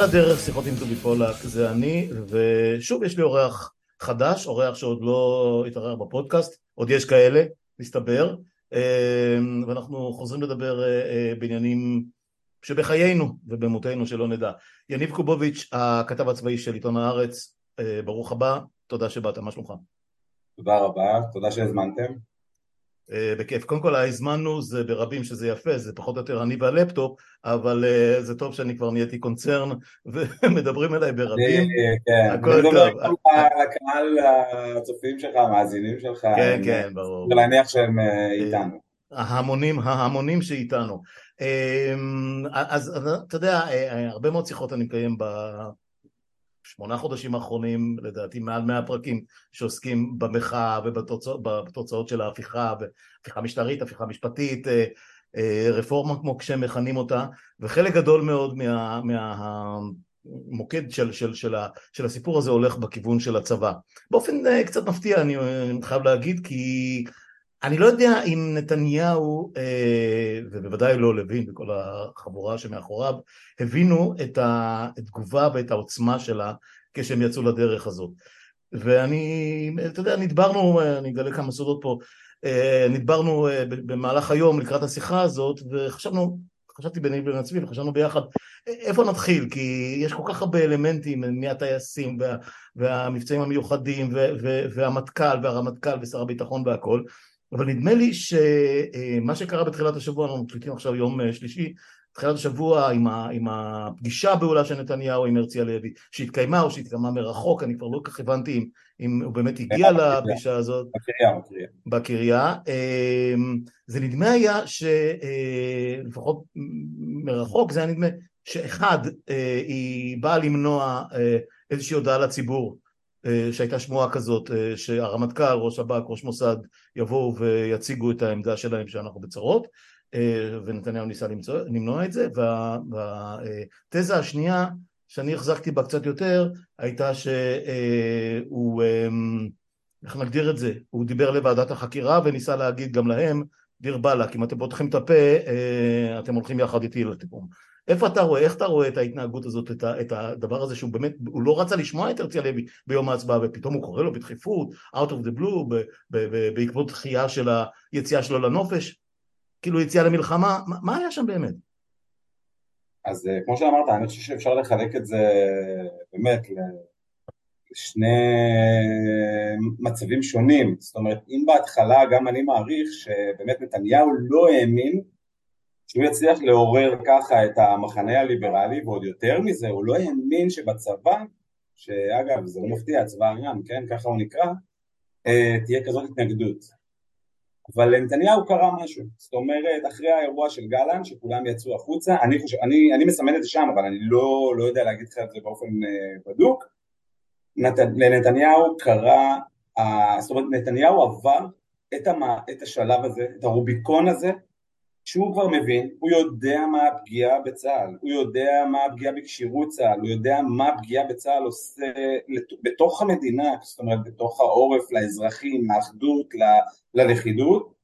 על הדרך שיחות עם טובי פולק זה אני, ושוב יש לי אורח חדש, אורח שעוד לא התערער בפודקאסט, עוד יש כאלה, מסתבר, אמ, ואנחנו חוזרים לדבר אה, אה, בעניינים שבחיינו ובמותנו שלא נדע. יניב קובוביץ', הכתב הצבאי של עיתון הארץ, אה, ברוך הבא, תודה שבאת, מה שלומך? תודה רבה, תודה שהזמנתם. אה, בכיף. קודם כל הזמנו זה ברבים שזה יפה, זה פחות או יותר אני והלפטופ, אבל uh, זה טוב שאני כבר נהייתי קונצרן ומדברים אליי ברבים. כן, הכל טוב. לקהל הצופים שלך, המאזינים שלך. כן, כן, ברור. ולהניח שהם אה, איתנו. ההמונים, ההמונים שאיתנו. אז אתה יודע, הרבה מאוד שיחות אני מקיים בשמונה חודשים האחרונים, לדעתי מעל מאה פרקים שעוסקים במחאה ובתוצאות של ההפיכה, הפיכה משטרית, הפיכה משפטית, אה, אה, רפורמה כמו כשמכנים אותה, וחלק גדול מאוד מה... מה המוקד של, של, של, של הסיפור הזה הולך בכיוון של הצבא. באופן אה, קצת מפתיע אני חייב להגיד, כי אני לא יודע אם נתניהו, ובוודאי לא לוין וכל החבורה שמאחוריו, הבינו את התגובה ואת העוצמה שלה כשהם יצאו לדרך הזאת. ואני, אתה יודע, נדברנו, אני אגלה כמה סודות פה, אה, נדברנו אה, במהלך היום לקראת השיחה הזאת, וחשבנו, חשבתי ביני לבין עצמי וחשבנו ביחד איפה נתחיל, כי יש כל כך הרבה אלמנטים מהטייסים וה, והמבצעים המיוחדים והמטכ"ל והרמטכ"ל ושר הביטחון והכל, אבל נדמה לי שמה שקרה בתחילת השבוע, אנחנו מקליטים עכשיו יום אה, שלישי, תחילת השבוע עם, ה, עם הפגישה הבהולה של נתניהו עם הרצי הלוי, שהתקיימה או שהתקיימה מרחוק, אני כבר לא כל כך הבנתי אם, אם הוא באמת הגיע לפגישה הזאת. בקריה, בקריה. בקריה. זה נדמה היה שלפחות אה, מרחוק זה היה נדמה שאחד, אה, היא באה למנוע אה, איזושהי הודעה לציבור שהייתה שמועה כזאת שהרמטכ"ל, ראש שב"כ, ראש מוסד יבואו ויציגו את העמדה שלהם שאנחנו בצרות אה, ונתניהו ניסה למצוא, למנוע את זה, והתזה השנייה שאני החזקתי בה קצת יותר הייתה שהוא, אה, איך נגדיר את זה, הוא דיבר לוועדת החקירה וניסה להגיד גם להם דיר באלק, אם אתם פותחים את הפה אה, אתם הולכים יחד איתי לתיקום. איפה אתה רואה, איך אתה רואה את ההתנהגות הזאת, את, את הדבר הזה שהוא באמת, הוא לא רצה לשמוע את הרצי הלוי ביום ההצבעה ופתאום הוא קורא לו בדחיפות, out of the blue, בעקבות דחייה של היציאה שלו לנופש, כאילו יציאה למלחמה, מה, מה היה שם באמת? אז אה, כמו שאמרת, אני חושב שאפשר לחלק את זה באמת לשני מצבים שונים. זאת אומרת, אם בהתחלה גם אני מעריך שבאמת נתניהו לא האמין שהוא יצליח לעורר ככה את המחנה הליברלי, ועוד יותר מזה, הוא לא האמין שבצבא, שאגב, זה לא מפתיע, צבא העם, כן, ככה הוא נקרא, אה, תהיה כזאת התנגדות. אבל לנתניהו קרה משהו, זאת אומרת אחרי האירוע של גלנט שכולם יצאו החוצה, אני, חושב, אני, אני מסמן את זה שם אבל אני לא, לא יודע להגיד לך את זה באופן uh, בדוק, נת, לנתניהו קרה, זאת אומרת נתניהו עבר את, המה, את השלב הזה, את הרוביקון הזה, שהוא כבר מבין, הוא יודע מה הפגיעה בצה"ל, הוא יודע מה הפגיעה בכשירות צה"ל, הוא יודע מה הפגיעה בצה"ל עושה בתוך המדינה, זאת אומרת בתוך העורף, לאזרחים, לאחדות, ללכידות,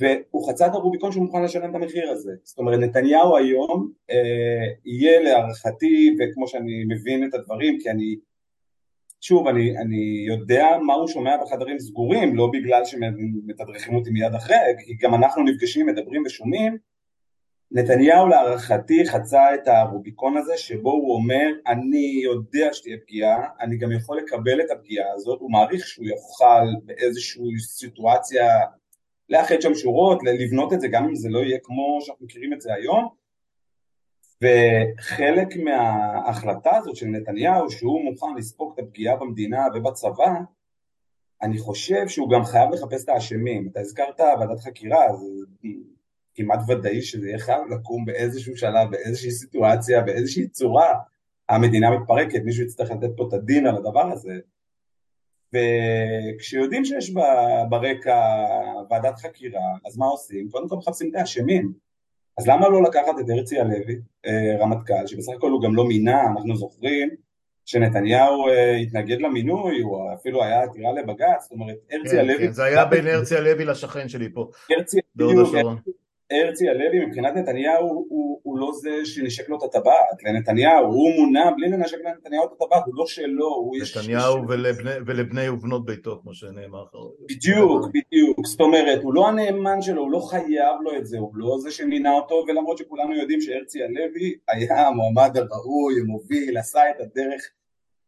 והוא חצה את הרוביקון שהוא מוכן לשלם את המחיר הזה. זאת אומרת נתניהו היום אה, יהיה להערכתי, וכמו שאני מבין את הדברים, כי אני שוב, אני, אני יודע מה הוא שומע בחדרים סגורים, לא בגלל שמתדרכים אותי מיד אחרי, כי גם אנחנו נפגשים, מדברים ושומעים. נתניהו להערכתי חצה את הרוביקון הזה שבו הוא אומר אני יודע שתהיה פגיעה, אני גם יכול לקבל את הפגיעה הזאת, הוא מעריך שהוא יוכל באיזושהי סיטואציה לאחד שם שורות, לבנות את זה גם אם זה לא יהיה כמו שאנחנו מכירים את זה היום, וחלק מההחלטה הזאת של נתניהו שהוא מוכן לספוג את הפגיעה במדינה ובצבא אני חושב שהוא גם חייב לחפש את האשמים. אתה הזכרת ועדת חקירה, זה כמעט ודאי שזה יהיה חייב לקום באיזשהו שלב, באיזושהי סיטואציה, באיזושהי צורה. המדינה מתפרקת, מישהו יצטרך לתת פה את הדין על הדבר הזה. וכשיודעים שיש ברקע ועדת חקירה, אז מה עושים? קודם כל מחפשים את האשמים. אז למה לא לקחת את הרצי הלוי, אה, רמטכ"ל, שבסך הכל הוא גם לא מינה, אנחנו זוכרים שנתניהו אה, התנגד למינוי, הוא אפילו היה עתירה לבג"ץ, זאת אומרת, הרצי כן, הלוי... כן, זה היה בין הרצי הלוי לשכן שלי פה, בהוד השרון. הרצי הלוי מבחינת נתניהו הוא, הוא, הוא לא זה שנשק לו את הטבעת, לנתניהו, הוא מונה בלי לנשק לנתניהו את הטבעת, הוא לא שלו, הוא יש... נתניהו ולבני, ולבני ובנות ביתו, כמו שנאמר. בדיוק, בדיוק, זאת אומרת, הוא לא הנאמן שלו, הוא לא חייב לו את זה, הוא לא זה שמינה אותו, ולמרות שכולנו יודעים שהרצי הלוי היה המועמד הראוי, המוביל, עשה את הדרך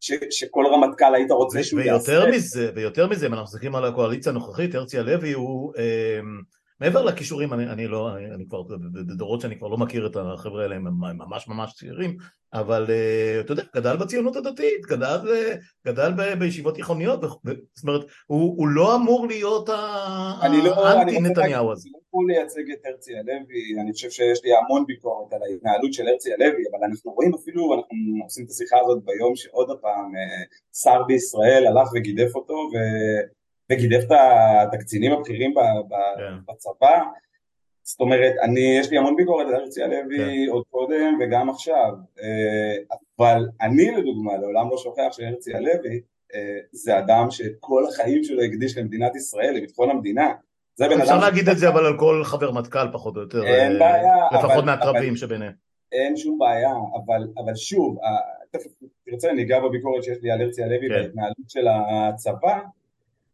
ש, שכל רמטכ"ל היית רוצה שהוא יעשה. ויותר מזה, ויותר מזה, אם אנחנו מסתכלים על הקואליציה הנוכחית, הרצי הלוי הוא... אה, מעבר לכישורים, אני, אני לא, אני, אני כבר, בדורות שאני כבר לא מכיר את החבר'ה האלה, הם ממש ממש צעירים, אבל uh, אתה יודע, גדל בציונות הדתית, גדל, גדל ב, בישיבות תיכוניות, זאת אומרת, הוא, הוא לא אמור להיות לא- האנטי נתניהו הזה. אני לא לייצג את הרצי הלוי, אני חושב שיש לי המון ביקורת על ההתנהלות של הרצי הלוי, אבל אנחנו רואים אפילו, אנחנו עושים את השיחה הזאת ביום שעוד פעם אה, שר בישראל הלך וגידף אותו, ו... וגידף את הקצינים הבכירים כן. בצבא. זאת אומרת, אני, יש לי המון ביקורת על הרצי הלוי כן. עוד קודם וגם עכשיו, אה, אבל אני לדוגמה לעולם לא שוכח שהרצי הלוי אה, זה אדם שאת כל החיים שלו הקדיש למדינת ישראל, לביטחון המדינה. אפשר להגיד את זה אבל על כל חבר מטכ"ל פחות או יותר, אין אה, בעיה, לפחות מהקרבים שביניהם. אין שום בעיה, אבל, אבל שוב, תכף תרצה אני אגע בביקורת שיש לי על הרצי הלוי כן. בהתנהלות של הצבא,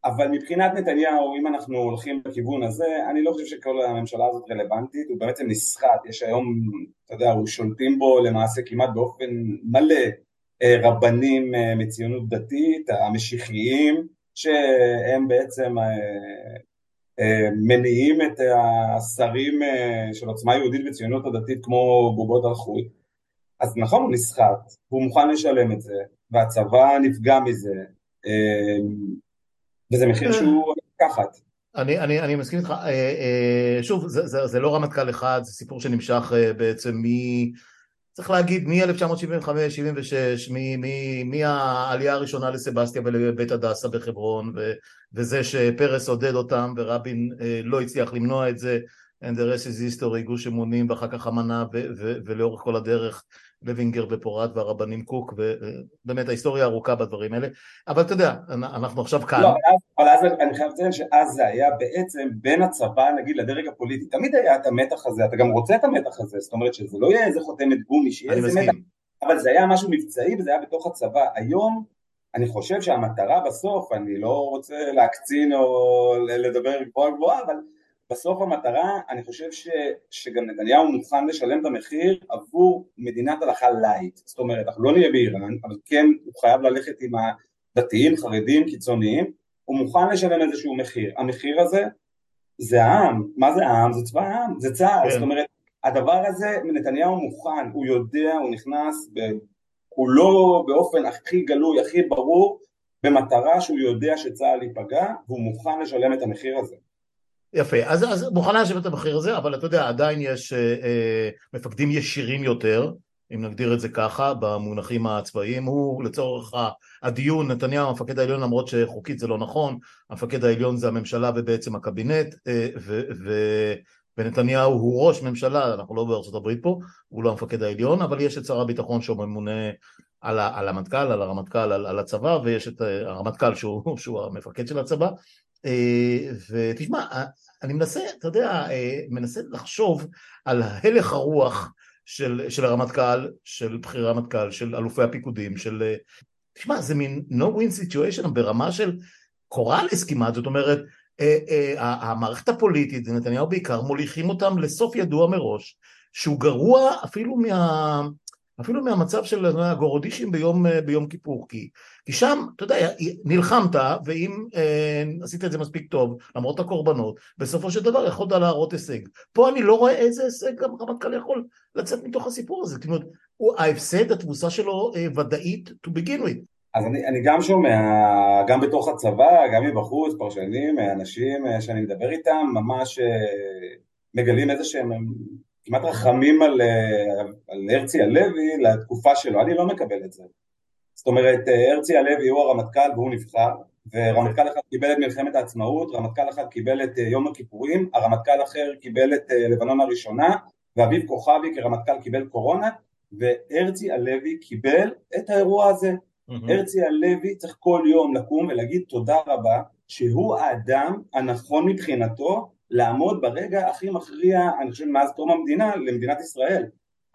אבל מבחינת נתניהו, אם אנחנו הולכים בכיוון הזה, אני לא חושב שכל הממשלה הזאת רלוונטית, הוא בעצם נסחט, יש היום, אתה יודע, הוא שולטים בו למעשה כמעט באופן מלא אה, רבנים אה, מציונות דתית, המשיחיים, שהם בעצם אה, מניעים את השרים של עוצמה יהודית וציונות הדתית כמו בובות על חוט. אז נכון, הוא נסחט, הוא מוכן לשלם את זה, והצבא נפגע מזה. וזה מחיר אה. שהוא לקחת. אני, אני, אני מסכים איתך, אה, אה, שוב, זה, זה, זה לא רמטכ"ל אחד, זה סיפור שנמשך בעצם מ... צריך להגיד מ-1975-76, מהעלייה הראשונה לסבסטיה ולבית הדסה בחברון, ו, וזה שפרס עודד אותם ורבין לא הצליח למנוע את זה, and the rest is history, גוש אמונים ואחר כך אמנה ולאורך כל הדרך לוינגר ופורט והרבנים קוק, ובאמת ההיסטוריה ארוכה בדברים האלה, אבל אתה יודע, אנחנו עכשיו כאן. לא, אבל אז אני חייב לציין שאז זה היה בעצם בין הצבא נגיד לדרג הפוליטי, תמיד היה את המתח הזה, אתה גם רוצה את המתח הזה, זאת אומרת שזה לא יהיה איזה חותמת גומי, שיהיה איזה מתח, אבל זה היה משהו מבצעי וזה היה בתוך הצבא, היום אני חושב שהמטרה בסוף, אני לא רוצה להקצין או לדבר גבוהה גבוהה, אבל בסוף המטרה, אני חושב ש, שגם נתניהו מוכן לשלם את המחיר עבור מדינת הלכה lite, זאת אומרת, אנחנו לא נהיה באיראן, אבל כן הוא חייב ללכת עם הדתיים, חרדים, קיצוניים, הוא מוכן לשלם איזשהו מחיר, המחיר הזה זה העם, מה זה העם? זה צבא העם, זה צה"ל, כן. זאת אומרת, הדבר הזה, נתניהו מוכן, הוא יודע, הוא נכנס, ב, הוא לא באופן הכי גלוי, הכי ברור, במטרה שהוא יודע שצה"ל ייפגע, והוא מוכן לשלם את המחיר הזה. יפה, אז, אז מוכנה לשבת את המחיר הזה, אבל אתה יודע, עדיין יש אה, אה, מפקדים ישירים יותר, אם נגדיר את זה ככה, במונחים הצבאיים, הוא לצורך הדיון, נתניהו המפקד העליון, למרות שחוקית זה לא נכון, המפקד העליון זה הממשלה ובעצם הקבינט, אה, ו, ו, ונתניהו הוא ראש ממשלה, אנחנו לא בארצות הברית פה, הוא לא המפקד העליון, אבל יש את שר הביטחון שהוא ממונה על, על המטכ"ל, על הרמטכ"ל, על, על הצבא, ויש את אה, הרמטכ"ל שהוא, שהוא המפקד של הצבא, ותשמע, אני מנסה, אתה יודע, אה, מנסה לחשוב על הלך הרוח של, של הרמטכ"ל, של בכירי הרמטכ"ל, של אלופי הפיקודים, של... אה, תשמע, זה מין no win situation ברמה של קוראלס כמעט, זאת אומרת, המערכת הפוליטית, נתניהו בעיקר, מוליכים אותם לסוף ידוע מראש, שהוא גרוע אפילו מה... אפילו מהמצב של הגורודישים ביום, ביום כיפור, כי, כי שם, אתה יודע, נלחמת, ואם אה, עשית את זה מספיק טוב, למרות הקורבנות, בסופו של דבר יכולת להראות הישג. פה אני לא רואה איזה הישג גם רמטכ"ל יכול לצאת מתוך הסיפור הזה, זאת אומרת, ההפסד, התבוסה שלו אה, ודאית to begin with. אז אני, אני גם שומע, גם בתוך הצבא, גם מבחוץ, פרשנים, אנשים אה, שאני מדבר איתם, ממש אה, מגלים איזה שהם כמעט רחמים על, אה, על הרצי הלוי לתקופה שלו, אני לא מקבל את זה. זאת אומרת, אה, הרצי הלוי הוא הרמטכ"ל והוא נבחר, ורמטכ"ל אחד קיבל את מלחמת העצמאות, רמטכ"ל אחד קיבל את אה, יום הכיפורים, הרמטכ"ל אחר קיבל את לבנון הראשונה, ואביב כוכבי כרמטכ"ל קיבל קורונה, והרצי הלוי קיבל את האירוע הזה. Mm-hmm. הרצי הלוי צריך כל יום לקום ולהגיד תודה רבה שהוא האדם הנכון מבחינתו לעמוד ברגע הכי מכריע, אני חושב מאז תום המדינה, למדינת ישראל.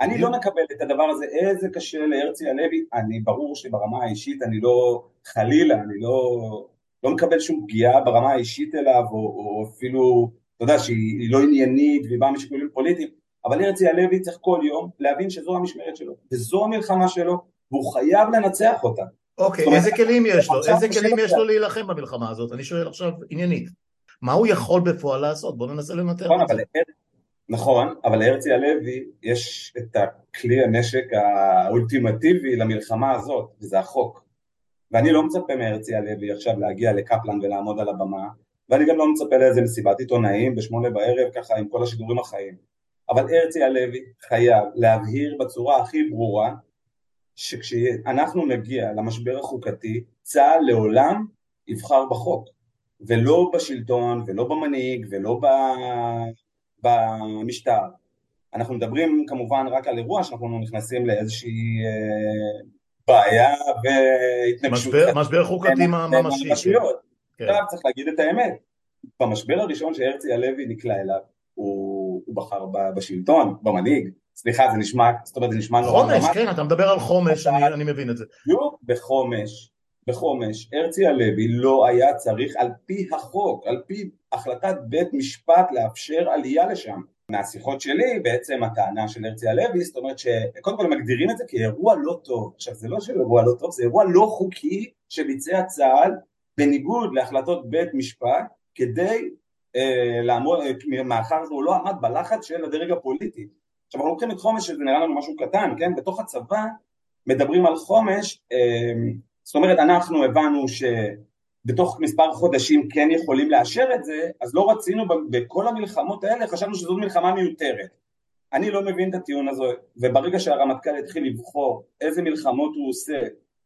אני לא מקבל את הדבר הזה, איזה קשה להרצי הלוי, אני ברור שברמה האישית אני לא, חלילה, אני לא, לא מקבל שום פגיעה ברמה האישית אליו, או, או אפילו, אתה יודע, שהיא לא עניינית והיא באה משיקולים פוליטיים, אבל הרצי הלוי צריך כל יום להבין שזו המשמרת שלו, וזו המלחמה שלו, והוא חייב לנצח אותה. אוקיי, okay, איזה כלים יש לו? איזה כלים יש לו להילחם במלחמה הזאת? אני שואל עכשיו עניינית. מה הוא יכול בפועל לעשות? בואו ננסה לנתח נכון, את זה. נכון, אבל להרצי הלוי יש את הכלי הנשק האולטימטיבי למלחמה הזאת, וזה החוק. ואני לא מצפה מהרצי הלוי עכשיו להגיע לקפלן ולעמוד על הבמה, ואני גם לא מצפה לאיזה מסיבת עיתונאים בשמונה בערב ככה עם כל השידורים החיים. אבל הרצי הלוי חייב להבהיר בצורה הכי ברורה שכשאנחנו נגיע למשבר החוקתי, צה"ל לעולם יבחר בחוק, ולא בשלטון, ולא במנהיג, ולא במשטר. אנחנו מדברים כמובן רק על אירוע שאנחנו נכנסים לאיזושהי אה, בעיה והתנגשות. משבר, משבר חוקתי ממשי. כן. עכשיו צריך להגיד את האמת, במשבר הראשון שהרצי הלוי נקלע אליו, הוא, הוא בחר בשלטון, במנהיג, סליחה זה נשמע, זאת אומרת זה נשמע נורא חומש, כן, אתה מדבר על חומש, אני, אני מבין את זה. בדיוק בחומש, בחומש, הרצי הלוי לא היה צריך על פי החוק, על פי החלטת בית משפט לאפשר עלייה לשם. מהשיחות שלי בעצם הטענה של הרצי הלוי, זאת אומרת שקודם כל מגדירים את זה כאירוע לא טוב. עכשיו זה לא שאירוע לא טוב, זה אירוע לא חוקי שביצע צה"ל בניגוד להחלטות בית משפט כדי אה, לעמוד, אה, מאחר שהוא לא עמד בלחץ של הדרג הפוליטי. עכשיו אנחנו לוקחים את חומש שזה נראה לנו משהו קטן, כן? בתוך הצבא מדברים על חומש, אה, זאת אומרת אנחנו הבנו שבתוך מספר חודשים כן יכולים לאשר את זה, אז לא רצינו בכל המלחמות האלה, חשבנו שזו מלחמה מיותרת. אני לא מבין את הטיעון הזה, וברגע שהרמטכ"ל התחיל לבחור איזה מלחמות הוא עושה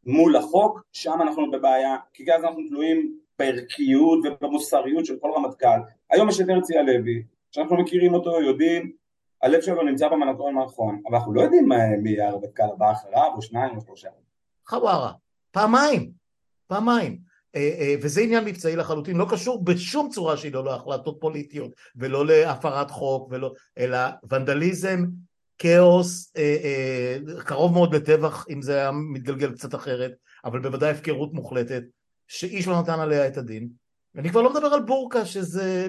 מול החוק, שם אנחנו בבעיה, כי אז אנחנו תלויים בערכיות ובמוסריות של כל רמטכ"ל. היום יש את הרצי הלוי, שאנחנו מכירים אותו, יודעים, הלב שלו נמצא במקום הנכון, אבל אנחנו לא יודעים מי יהיה הרמטכ"ל הבא אחריו, או שניים או שלושה. חווארה, פעמיים, פעמיים. אה, אה, וזה עניין מבצעי לחלוטין, לא קשור בשום צורה שהיא לא להחלטות פוליטיות ולא להפרת חוק ולא, אלא ונדליזם, כאוס, אה, קרוב מאוד לטבח אם זה היה מתגלגל קצת אחרת, אבל בוודאי הפקרות מוחלטת, שאיש לא נתן עליה את הדין. ואני כבר לא מדבר על בורקה שזה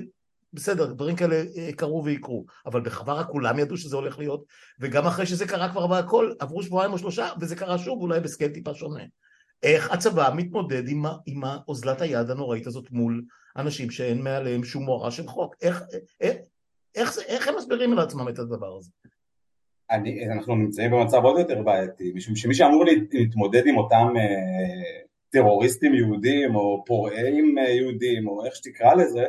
בסדר, דברים כאלה קרו ויקרו, אבל בחווארה כולם ידעו שזה הולך להיות, וגם אחרי שזה קרה כבר בהכל, עברו שבועיים או שלושה, וזה קרה שוב, אולי בסקייל טיפה שונה. איך הצבא מתמודד עם, עם אוזלת היד הנוראית הזאת מול אנשים שאין מעליהם שום מורה של חוק? איך, איך, איך, איך הם מסבירים לעצמם את הדבר הזה? אני, אנחנו נמצאים במצב עוד יותר בעייתי, משום שמי שאמור להתמודד עם אותם אה, טרוריסטים יהודים או פורעים אה, יהודים או איך שתקרא לזה,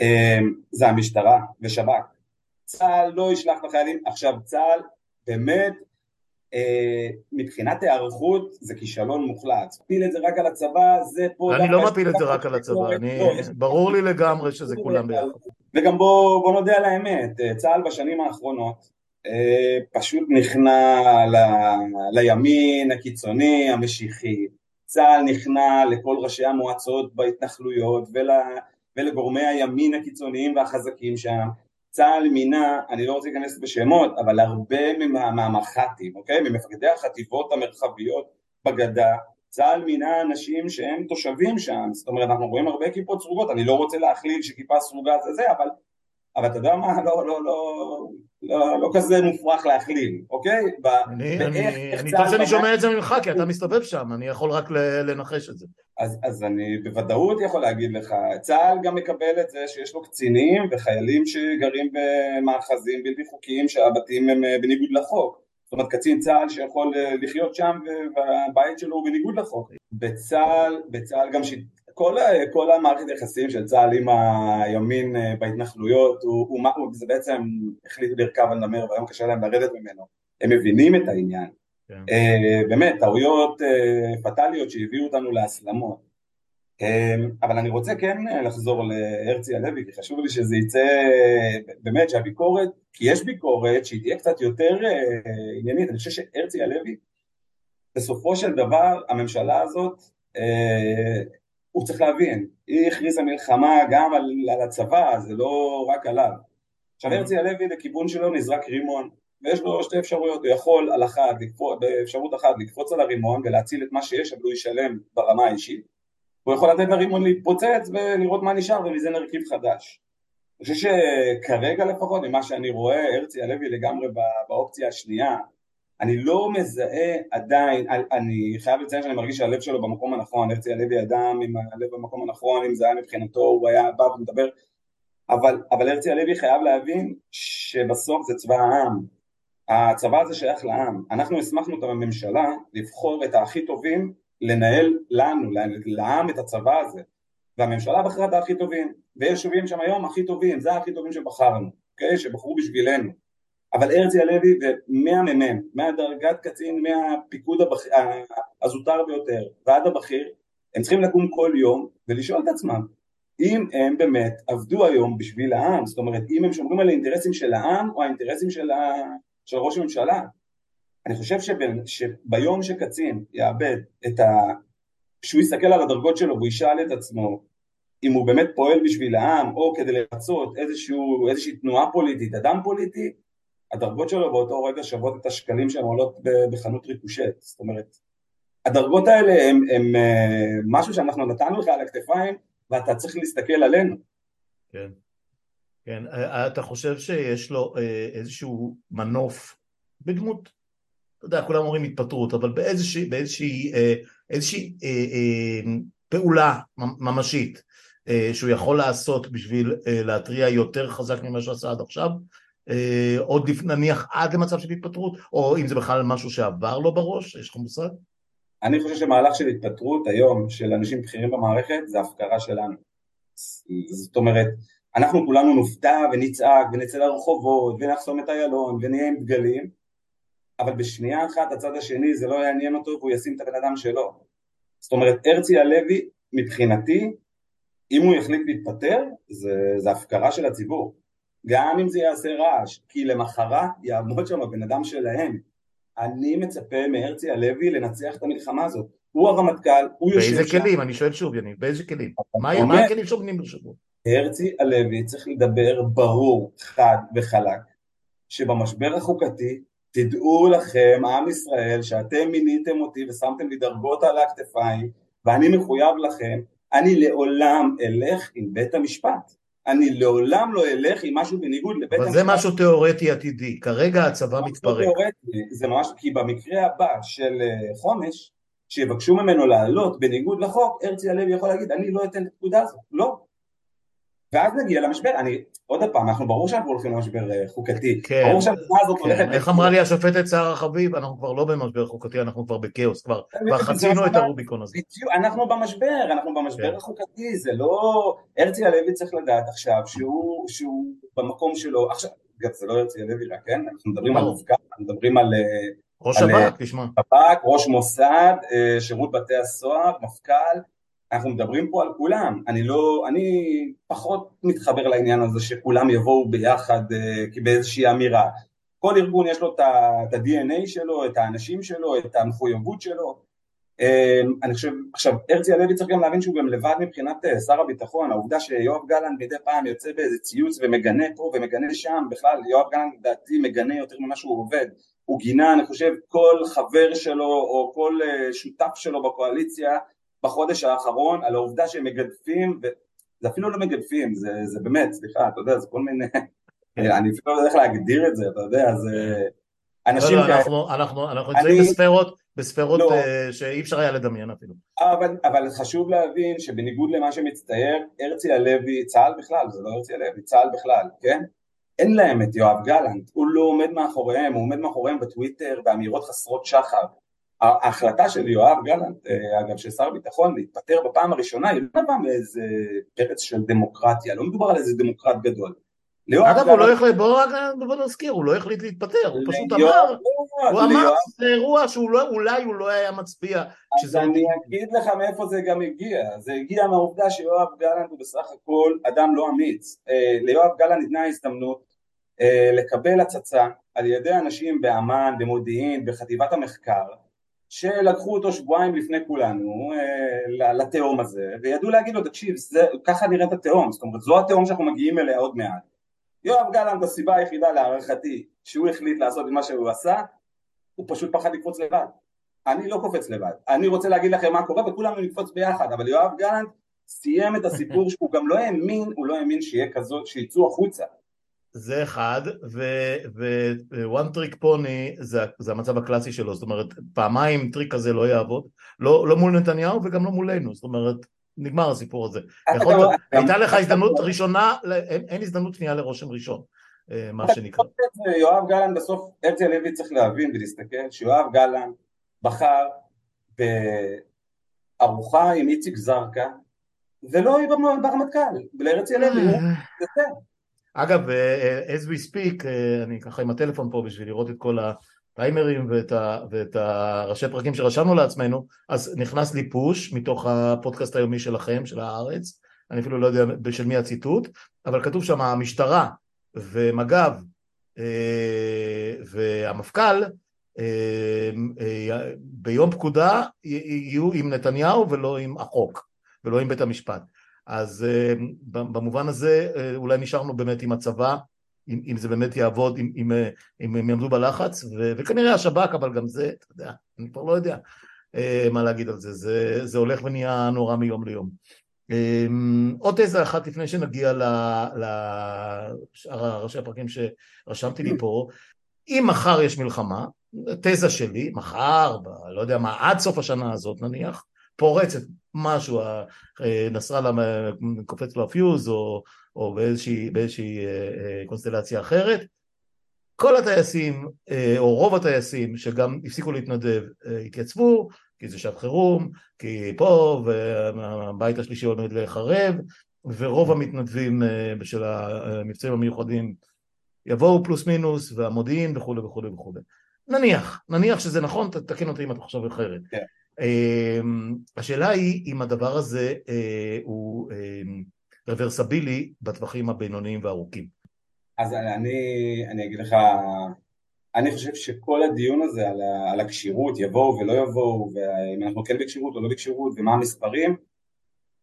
אה, זה המשטרה ושב"כ. צה"ל לא ישלח לחיילים, עכשיו צה"ל באמת אה, מבחינת היערכות זה כישלון מוחלט. מפיל את זה רק על הצבא, זה פה... אני לא מפיל את זה רק על הצבא, אני... לא, ברור לי לגמרי שזה כולם ביחד. וגם בוא, בוא נודה על האמת, צה"ל בשנים האחרונות פשוט נכנע לימין הקיצוני, המשיחי, צה"ל נכנע לכל ראשי המועצות בהתנחלויות ול, ולגורמי הימין הקיצוניים והחזקים שם, צה"ל מינה, אני לא רוצה להיכנס בשמות, אבל הרבה מהמח"טים, אוקיי? ממפקדי החטיבות המרחביות בגדה, צה"ל מינה אנשים שהם תושבים שם, זאת אומרת אנחנו רואים הרבה כיפות סרוגות, אני לא רוצה להכליל שכיפה סרוגה זה זה, אבל אבל אתה יודע מה, לא, לא, לא, לא, לא כזה מופרך להכליל, אוקיי? אני, אני, אני טוב שאני שומע את זה ממך, כי אתה מסתובב שם, אני יכול רק לנחש את זה. אז, אז אני בוודאות יכול להגיד לך, צה"ל גם מקבל את זה שיש לו קצינים וחיילים שגרים במאחזים בלתי חוקיים שהבתים הם אה, בניגוד לחוק. זאת אומרת קצין צה"ל שיכול אה, לחיות שם והבית שלו הוא בניגוד לחוק. בצה"ל, בצה"ל גם כל, כל המערכת יחסים של צה"ל עם הימין אה, בהתנחלויות, הוא, הוא, הוא, זה בעצם החליטו לרכב על נמר והיום קשה להם לרדת ממנו. הם מבינים את העניין. כן. Uh, באמת, טעויות uh, פטאליות שהביאו אותנו להסלמות. Uh, אבל אני רוצה כן לחזור להרצי הלוי, כי חשוב לי שזה יצא באמת שהביקורת, כי יש ביקורת שהיא תהיה קצת יותר uh, עניינית, אני חושב שהרצי הלוי, בסופו של דבר הממשלה הזאת הוא צריך להבין, היא הכריזה מלחמה גם על, על הצבא, זה לא רק עליו. עכשיו הרצי הלוי לכיוון שלו נזרק רימון, ויש לו שתי אפשרויות, הוא יכול על אחת, באפשרות אחת לקפוץ על הרימון ולהציל את מה שיש, אבל הוא ישלם ברמה האישית, הוא יכול לתת לרימון להתפוצץ ולראות מה נשאר ומזה נרכיב חדש. אני חושב שכרגע לפחות, ממה שאני רואה, הרצי הלוי לגמרי באופציה השנייה, אני לא מזהה עדיין, אני חייב לציין שאני מרגיש שהלב שלו במקום הנכון, הרצי הלוי אדם עם הלב במקום הנכון, אם זה היה מבחינתו, הוא היה בא ומדבר, אבל, אבל הרצי הלוי חייב להבין שבסוף זה צבא העם, הצבא הזה שייך לעם, אנחנו הסמכנו את הממשלה לבחור את הכי טובים לנהל לנו, לעם את הצבא הזה, והממשלה בחרה את הכי טובים, ויש יישובים שם היום הכי טובים, זה הכי טובים שבחרנו, אוקיי? שבחרו בשבילנו. אבל הרצי הלוי ומהמ"מ, מהדרגת קצין, מהפיקוד הבח... הזוטר ביותר ועד הבכיר, הם צריכים לקום כל יום ולשאול את עצמם אם הם באמת עבדו היום בשביל העם, זאת אומרת אם הם שומרים על האינטרסים של העם או האינטרסים של, ה... של ראש הממשלה. אני חושב שבין, שביום שקצין יאבד את ה... שהוא יסתכל על הדרגות שלו והוא ישאל את עצמו אם הוא באמת פועל בשביל העם או כדי לרצות איזושהי תנועה פוליטית, אדם פוליטי, הדרגות שלו באותו רגע שוות את השקלים שהן עולות בחנות ריקושט, זאת אומרת, הדרגות האלה הן אה, משהו שאנחנו נתנו לך על הכתפיים ואתה צריך להסתכל עלינו. כן, כן, אה, אתה חושב שיש לו אה, איזשהו מנוף בדמות, אתה יודע, כולם אומרים התפטרות, אבל באיזושהי, באיזושהי איזושהי פעולה ממשית שהוא יכול לעשות בשביל להתריע יותר חזק ממה שעשה עד עכשיו, אה, עוד נניח עד למצב של התפטרות, או אם זה בכלל משהו שעבר לו בראש, יש לך מושג? אני חושב שמהלך של התפטרות היום של אנשים בכירים במערכת זה הפקרה שלנו. זאת אומרת, אנחנו כולנו נופתע ונצעק ונצא לרחובות ונחסום את איילון ונהיה עם דגלים, אבל בשנייה אחת הצד השני זה לא יעניין אותו והוא ישים את הבן אדם שלו. זאת אומרת, הרצי הלוי מבחינתי, אם הוא יחליט להתפטר, זה, זה הפקרה של הציבור. גם אם זה יעשה רעש, כי למחרת יעמוד שם הבן אדם שלהם. אני מצפה מהרצי הלוי לנצח את המלחמה הזאת. הוא הרמטכ"ל, הוא יושב שם. באיזה כלים? אני שואל שוב, יניב, באיזה כלים? מה הכלים שעומדים ברשותו? הרצי הלוי צריך לדבר ברור, חד וחלק, שבמשבר החוקתי תדעו לכם, עם ישראל, שאתם מיניתם אותי ושמתם לי דרגות על הכתפיים ואני מחויב לכם, אני לעולם אלך עם בית המשפט. אני לעולם לא אלך עם משהו בניגוד לבית המשפט. אבל זה משהו תיאורטי עתידי, כרגע הצבא מתפרק. תיאורטי, זה ממש, כי במקרה הבא של אה, חומש, שיבקשו ממנו לעלות בניגוד לחוק, הרצי הלוי יכול להגיד, אני לא אתן את הפקודה הזאת, לא. ואז נגיע למשבר, אני, עוד פעם, אנחנו ברור שאנחנו הולכים למשבר אה, חוקתי, כן, ברור שהמדינה הזאת כן. הולכת... איך אמרה לי השופטת שרה חביב, אנחנו כבר לא במשבר חוקתי, אנחנו כבר בכאוס, כבר, כבר חצינו את הרוביקון הזה. אנחנו במשבר, אנחנו במשבר כן. החוקתי, זה לא... הרצי הלוי צריך לדעת עכשיו שהוא, שהוא במקום שלו, עכשיו, גם זה לא הרצי הלוי רק, כן? אנחנו מדברים על מפכ"ל, אנחנו מדברים על... אה, ראש שב"כ, תשמע. שב"כ, ראש מוסד, אה, שירות בתי הסוהר, מפכ"ל, אנחנו מדברים פה על כולם, אני לא, אני פחות מתחבר לעניין הזה שכולם יבואו ביחד uh, באיזושהי אמירה. כל ארגון יש לו את ה-DNA שלו, את האנשים שלו, את המחויבות שלו. Uh, אני חושב, עכשיו, הרצי הלוי צריך גם להבין שהוא גם לבד מבחינת uh, שר הביטחון, העובדה שיואב גלנט מדי פעם יוצא באיזה ציוץ ומגנה פה ומגנה שם, בכלל יואב גלנט לדעתי מגנה יותר ממה שהוא עובד. הוא גינה, אני חושב, כל חבר שלו או כל uh, שותף שלו בקואליציה בחודש האחרון על העובדה שהם מגדפים, וזה אפילו לא מגדפים, זה, זה באמת, סליחה, אתה יודע, זה כל מיני, כן. אני אפילו לא יודע איך להגדיר את זה, אתה יודע, זה... אנשים... לא, לא, אנחנו, אנחנו, אנחנו נמצאים בספרות, בספרות לא, uh, שאי אפשר היה לדמיין אפילו. אבל, אבל חשוב להבין שבניגוד למה שמצטייר, הרצי הלוי, צה"ל בכלל, זה לא הרצי הלוי, צה"ל בכלל, כן? אין להם את יואב גלנט, הוא לא עומד מאחוריהם, הוא עומד מאחוריהם בטוויטר באמירות חסרות שחר. ההחלטה של יואב גלנט, אה, אגב של שר הביטחון, להתפטר בפעם הראשונה, היא לא נבעה מאיזה פרץ של דמוקרטיה, לא מדובר על איזה דמוקרט גדול. אגב, הוא לא החליט, בואו רק נזכיר, הוא לא החליט להתפטר, הוא פשוט אמר, הוא אמר שזה אירוע שאולי הוא לא היה מצביע. אז אני אגיד לך מאיפה זה גם הגיע, זה הגיע מהעובדה שיואב גלנט הוא בסך הכל אדם לא אמיץ. אה, ליואב גלנט ניתנה הזדמנות אה, לקבל הצצה על ידי אנשים באמ"ן, במודיעין, בחטיבת המחקר, שלקחו אותו שבועיים לפני כולנו אה, לתהום הזה, וידעו להגיד לו, תקשיב, זה, ככה נראית התהום, זאת אומרת, זו התהום שאנחנו מגיעים אליה עוד מעט. יואב גלנט, הסיבה היחידה להערכתי שהוא החליט לעשות את מה שהוא עשה, הוא פשוט פחד לקפוץ לבד. אני לא קופץ לבד, אני רוצה להגיד לכם מה קורה וכולנו נקפוץ ביחד, אבל יואב גלנט סיים את הסיפור שהוא גם לא האמין, הוא לא האמין שיהיה כזאת, שיצאו החוצה. זה אחד, ו-one trick pony זה, זה המצב הקלאסי שלו, זאת אומרת פעמיים טריק כזה לא יעבוד, לא, לא מול נתניהו וגם לא מולנו, זאת אומרת נגמר הסיפור הזה. יכול, לא- הייתה לך הזדמנות ראשונה, אין, אין הזדמנות שנייה לרושם ראשון, אה, מה שנקרא. יואב גלנט בסוף, הרצי הלוי צריך להבין ולהסתכל שיואב גלנט בחר בארוחה עם איציק זרקא ולא ברמטכ"ל, ולהרצי הלוי, אה. זה זה. אגב, אה, as we speak, אה, אני ככה עם הטלפון פה בשביל לראות את כל הטיימרים ואת, ה, ואת הראשי פרקים שרשמנו לעצמנו, אז נכנס לי פוש מתוך הפודקאסט היומי שלכם, של הארץ, אני אפילו לא יודע של מי הציטוט, אבל כתוב שם המשטרה ומג"ב אה, והמפכ"ל ביום פקודה יהיו עם נתניהו ולא עם החוק ולא עם בית המשפט. אז אה, במובן הזה אה, אולי נשארנו באמת עם הצבא, אם, אם זה באמת יעבוד, אם, אם, אה, אם הם יעמדו בלחץ, ו, וכנראה השב"כ, אבל גם זה, אתה יודע, אני כבר לא יודע מה להגיד על זה, זה, זה הולך ונהיה נורא מיום ליום. עוד תזה אחת לפני שנגיע לשאר ראשי הפרקים שרשמתי לי פה, אם מחר יש מלחמה, תזה שלי, מחר, ב, לא יודע מה, עד סוף השנה הזאת נניח, פורצת משהו, אה, נסראללה קופץ לו הפיוז או, או באיזושהי, באיזושהי אה, אה, קונסטלציה אחרת. כל הטייסים, או רוב הטייסים שגם הפסיקו להתנדב, התייצבו, כי זה שעת חירום, כי פה, והבית השלישי עומד להיחרב, ורוב המתנדבים של המבצעים המיוחדים יבואו פלוס מינוס, והמודיעין וכולי וכולי וכולי. נניח, נניח שזה נכון, תתקן אותי אם אתה חושב אחרת. כן. אמ, השאלה היא אם הדבר הזה אה, הוא אמ, רוורסבילי בטווחים הבינוניים והארוכים. אז אני, אני אגיד לך, אני חושב שכל הדיון הזה על, על הכשירות, יבואו ולא יבואו, ואם אנחנו כן בכשירות או לא בכשירות, ומה המספרים,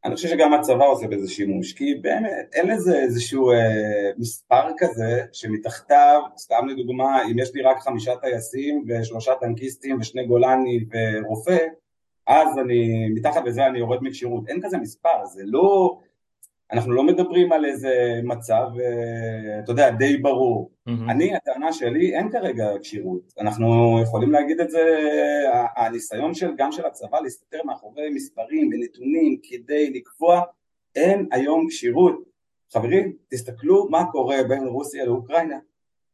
אני חושב שגם הצבא עושה בזה שימוש, כי באמת אין לזה איזשהו אה, מספר כזה שמתחתיו, סתם לדוגמה, אם יש לי רק חמישה טייסים ושלושה טנקיסטים ושני גולני ורופא, אז אני, מתחת לזה אני יורד מכשירות, אין כזה מספר, זה לא, אנחנו לא מדברים על איזה מצב, אה, אתה יודע, די ברור. Mm-hmm. אני, הטענה שלי, אין כרגע כשירות. אנחנו יכולים להגיד את זה, הניסיון של, גם של הצבא להסתתר מאחורי מספרים ונתונים כדי לקבוע, אין היום כשירות. חברים, תסתכלו מה קורה בין רוסיה לאוקראינה.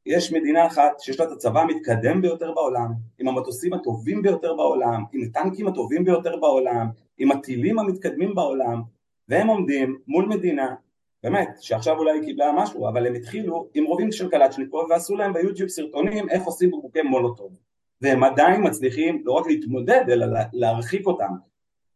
יש מדינה אחת שיש לה את הצבא המתקדם ביותר בעולם, עם המטוסים הטובים ביותר בעולם, עם הטנקים הטובים ביותר בעולם, עם הטילים המתקדמים בעולם, והם עומדים מול מדינה, באמת, שעכשיו אולי קיבלה משהו, אבל הם התחילו עם רובים של קלצ'ניקוב ועשו להם ביוטיוב סרטונים איך עושים בקבוקי מולוטוב, והם עדיין מצליחים לא רק להתמודד אלא להרחיק אותם.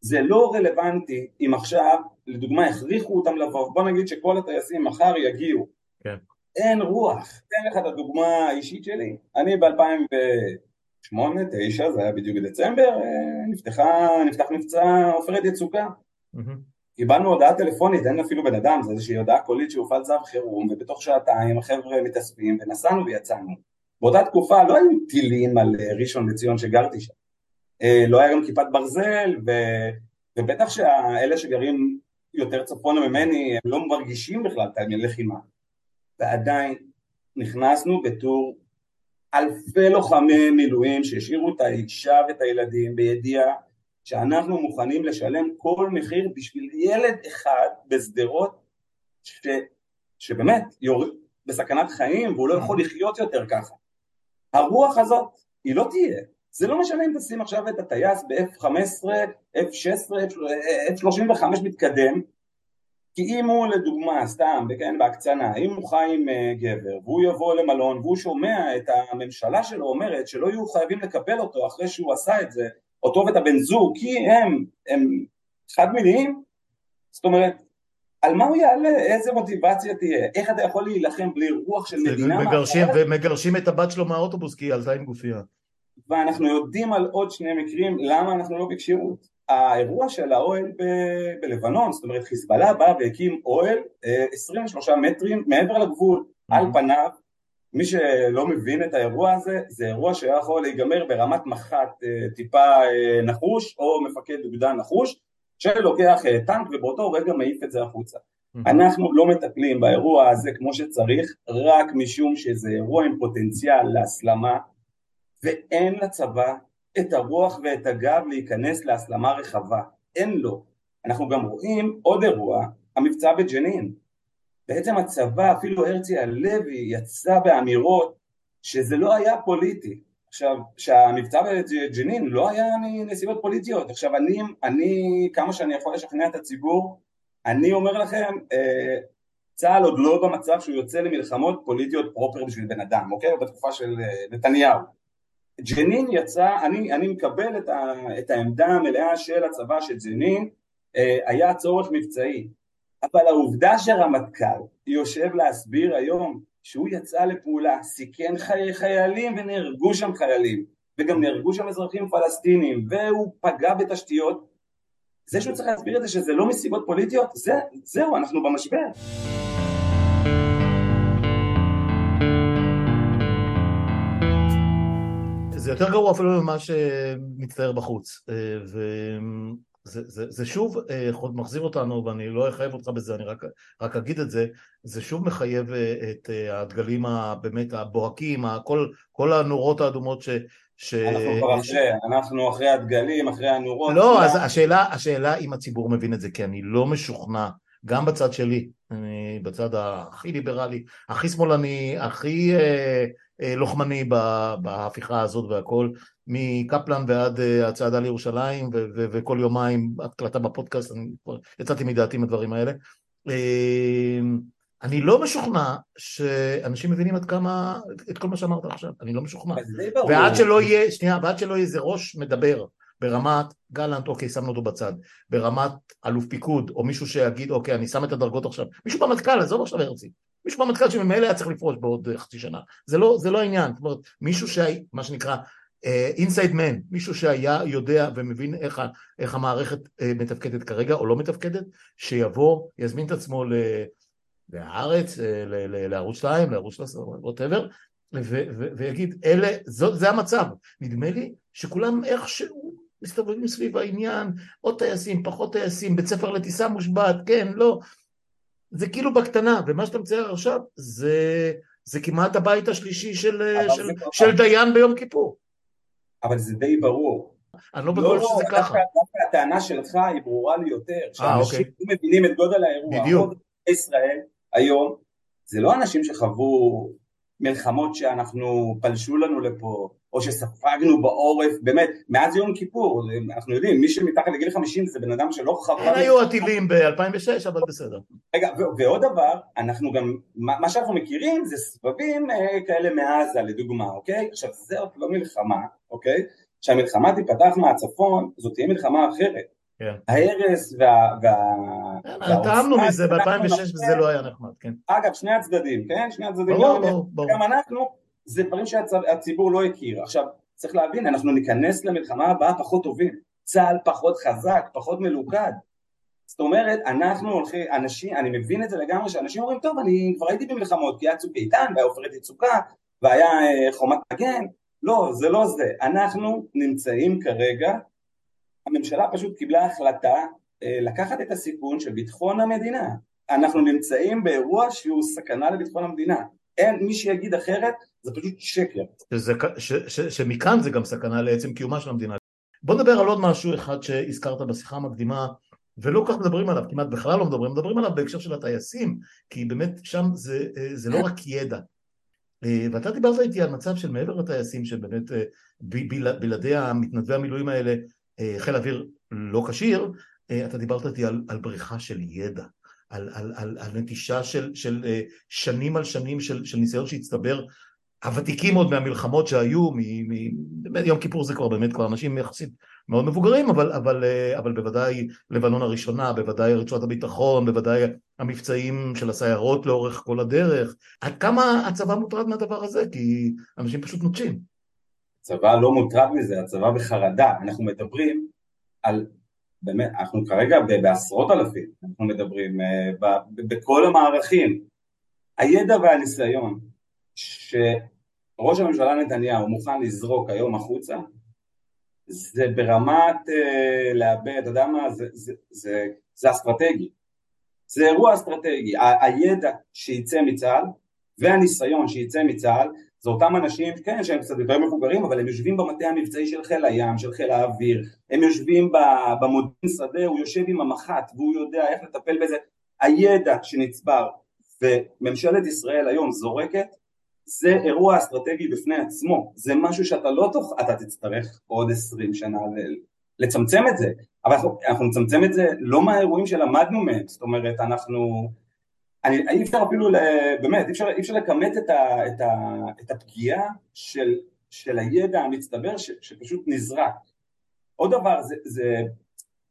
זה לא רלוונטי אם עכשיו, לדוגמה, הכריחו אותם לבוא, בוא נגיד שכל הטייסים מחר יגיעו. כן. אין רוח. אתן לך את הדוגמה האישית שלי. אני ב-2008-2009, זה היה בדיוק בדצמבר, אה, נפתחה, נפתח מבצע עופרת יצוקה. קיבלנו הודעה טלפונית, אין אפילו בן אדם, זה איזושהי הודעה קולית שהופעל צו חירום, ובתוך שעתיים החבר'ה מתאספים ונסענו ויצאנו. באותה תקופה לא היו טילים על אה, ראשון לציון שגרתי שם. אה, לא היה גם כיפת ברזל, ו... ובטח שאלה שגרים יותר צפונה ממני, הם לא מרגישים בכלל את הלחימה. ועדיין נכנסנו בתור אלפי לוחמי מילואים שהשאירו את האישה ואת הילדים בידיעה שאנחנו מוכנים לשלם כל מחיר בשביל ילד אחד בשדרות ש... שבאמת יור... בסכנת חיים והוא לא יכול לחיות יותר ככה. הרוח הזאת היא לא תהיה. זה לא משנה אם תשים עכשיו את הטייס ב-F15, F16, F35 מתקדם, כי אם הוא לדוגמה, סתם, כן, בהקצנה, אם הוא חי עם uh, גבר והוא יבוא למלון והוא שומע את הממשלה שלו אומרת שלא יהיו חייבים לקבל אותו אחרי שהוא עשה את זה, אותו ואת הבן זוג, כי הם, הם חד מיניים, זאת אומרת, על מה הוא יעלה, איזה מוטיבציה תהיה, איך אתה יכול להילחם בלי רוח של מדינה? מגרשים, ומגרשים את הבת שלו מהאוטובוס כי היא עלתה עם גופייה. ואנחנו יודעים על עוד שני מקרים למה אנחנו לא בכשירות. האירוע של האוהל ב- בלבנון, זאת אומרת חיזבאללה בא והקים אוהל 23 אה, מטרים מעבר לגבול, mm-hmm. על פניו, מי שלא מבין את האירוע הזה, זה אירוע שהיה יכול להיגמר ברמת מח"ט אה, טיפה אה, נחוש, או מפקד אוגדה נחוש, שלוקח טנק ובאותו רגע מעיף את זה החוצה. Mm-hmm. אנחנו לא מטפלים באירוע הזה כמו שצריך, רק משום שזה אירוע עם פוטנציאל להסלמה, ואין לצבא את הרוח ואת הגב להיכנס להסלמה רחבה, אין לו. אנחנו גם רואים עוד אירוע, המבצע בג'נין. בעצם הצבא, אפילו הרצי הלוי יצא באמירות שזה לא היה פוליטי. עכשיו, שהמבצע בג'נין לא היה מנסיבות פוליטיות. עכשיו, אני, אני, כמה שאני יכול לשכנע את הציבור, אני אומר לכם, אה, צה"ל עוד לא במצב שהוא יוצא למלחמות פוליטיות proper בשביל בן אדם, אוקיי? בתקופה של אה, נתניהו. ג'נין יצא, אני, אני מקבל את, ה, את העמדה המלאה של הצבא של ג'נין, אה, היה צורך מבצעי, אבל העובדה שרמטכ"ל יושב להסביר היום שהוא יצא לפעולה, סיכן חיי חיילים ונהרגו שם חיילים, וגם נהרגו שם אזרחים פלסטינים, והוא פגע בתשתיות, זה שהוא צריך להסביר את זה שזה לא מסיבות פוליטיות, זה, זהו, אנחנו במשבר. יותר גרוע אפילו ממה שמצטייר בחוץ. אה, וזה זה, זה שוב אה, מחזיר אותנו, ואני לא אחייב אותך בזה, אני רק, רק אגיד את זה, זה שוב מחייב אה, את הדגלים הבאמת הבוהקים, כל, כל הנורות האדומות ש... ש... אנחנו כבר אחרי, אנחנו אחרי הדגלים, אחרי הנורות. לא, אז השאלה, השאלה אם הציבור מבין את זה, כי אני לא משוכנע, גם בצד שלי, אני בצד הכי ליברלי, הכי שמאלני, הכי... אה, לוחמני בהפיכה הזאת והכל, מקפלן ועד אה, הצעדה לירושלים וכל יומיים הקלטה בפודקאסט, אני כבר יצאתי מדעתי מהדברים האלה. אה, אני לא משוכנע שאנשים מבינים עד כמה, את כל מה שאמרת עכשיו, אני לא משוכנע. ועד שלא יהיה, שנייה, ועד שלא יהיה איזה ראש מדבר ברמת גלנט, אוקיי, שמנו אותו בצד, ברמת אלוף פיקוד, או מישהו שיגיד, אוקיי, אני שם את הדרגות עכשיו, מישהו במטכ"ל, עזוב עכשיו הרצי, מישהו במטכ"ל שממילא היה צריך לפרוש בעוד אה, חצי שנה, זה לא, זה לא העניין, זאת אומרת, מישהו שהיה, מה שנקרא, אינסייד uh, מן, מישהו שהיה יודע ומבין איך, איך המערכת uh, מתפקדת כרגע או לא מתפקדת, שיבוא, יזמין את עצמו ל... להארץ, אה, לערוץ 2, לערוץ 13, ווטאבר, ויגיד, אלה, זאת, זה המצב. נדמה לי שכולם איכשהו מסתובבים סביב העניין, עוד טייסים, פחות טייסים, בית ספר לטיסה מושבת, כן, לא. זה כאילו בקטנה, ומה שאתה מצייר עכשיו זה, זה כמעט הבית השלישי של, של, של דיין ביום כיפור. אבל זה די ברור. אני לא בטוח לא, שזה ככה. דווקא הטענה שלך היא ברורה לי יותר, אה, שאנשים אוקיי. לא מבינים את גודל האירוע. בדיוק. ישראל היום זה לא אנשים שחוו מלחמות שאנחנו פלשו לנו לפה, או שספגנו בעורף, באמת, מאז יום כיפור, אנחנו יודעים, מי שמתחת לגיל 50 זה בן אדם שלא חווה... הם היו הטילים ב-2006, אבל בסדר. רגע, ועוד דבר, אנחנו גם, מה שאנחנו מכירים זה סבבים אה, כאלה מעזה, לדוגמה, אוקיי? עכשיו, זאת לא מלחמה, אוקיי? כשהמלחמה תיפתח מהצפון, זאת תהיה מלחמה אחרת. כן. ההרס וה... כן, טעמנו מזה ב-2006 וזה לא היה נחמד, כן. אגב, שני הצדדים, כן? שני הצדדים, ברור, ברור. גם אנחנו, זה דברים שהציבור לא הכיר. עכשיו, צריך להבין, אנחנו ניכנס למלחמה הבאה פחות טובים. צה"ל פחות חזק, פחות מלוכד. זאת אומרת, אנחנו הולכים, אנשים, אני מבין את זה לגמרי, שאנשים אומרים, טוב, אני כבר הייתי במלחמות, כי היה צוק איתן, והיה עופרת יצוקה, והיה אה, חומת מגן. לא, זה לא זה. אנחנו נמצאים כרגע הממשלה פשוט קיבלה החלטה אה, לקחת את הסיכון של ביטחון המדינה. אנחנו נמצאים באירוע שהוא סכנה לביטחון המדינה. אין מי שיגיד אחרת, זה פשוט שקר. שזה, ש, ש, שמכאן זה גם סכנה לעצם קיומה של המדינה. בוא נדבר על עוד משהו אחד שהזכרת בשיחה המקדימה, ולא כל כך מדברים עליו, כמעט בכלל לא מדברים, מדברים עליו בהקשר של הטייסים, כי באמת שם זה, אה, זה לא רק ידע. אה, ואתה דיברת איתי על מצב של מעבר לטייסים, שבאמת בלעדי המתנדבי המילואים האלה אה, חיל אוויר לא כשיר, אה, אתה דיברת איתי על, על בריכה של ידע, על, על, על, על נטישה של, של אה, שנים על שנים של, של ניסיון שהצטבר, הוותיקים עוד מהמלחמות שהיו, מ, מ, באמת יום כיפור זה כבר באמת כבר אנשים יחסית מאוד מבוגרים, אבל, אבל, אבל בוודאי לבנון הראשונה, בוודאי רצועת הביטחון, בוודאי המבצעים של הסיירות לאורך כל הדרך. עד כמה הצבא מוטרד מהדבר הזה? כי אנשים פשוט נוטשים. הצבא לא מוטרד מזה, הצבא בחרדה, אנחנו מדברים על, באמת, אנחנו כרגע בעשרות אלפים, אנחנו מדברים אה, בכל המערכים, הידע והניסיון שראש הממשלה נתניהו מוכן לזרוק היום החוצה, זה ברמת uh, לאבד, אתה יודע מה, זה, זה, זה, זה אסטרטגי, זה אירוע אסטרטגי, הידע שייצא מצה"ל והניסיון שייצא מצה"ל זה אותם אנשים, כן, שהם קצת יותר מבוגרים, אבל הם יושבים במטה המבצעי של חיל הים, של חיל האוויר, הם יושבים במודיעין שדה, הוא יושב עם המח"ט והוא יודע איך לטפל בזה, הידע שנצבר וממשלת ישראל היום זורקת, זה אירוע אסטרטגי בפני עצמו, זה משהו שאתה לא תוכל, אתה תצטרך עוד עשרים שנה לצמצם את זה, אבל אנחנו, אנחנו נצמצם את זה לא מהאירועים שלמדנו מהם, זאת אומרת אנחנו אי אפשר אפילו, באמת, אי אפשר, אפשר לכמת את, את, את הפגיעה של, של הידע המצטבר ש, שפשוט נזרק. עוד דבר, זה, זה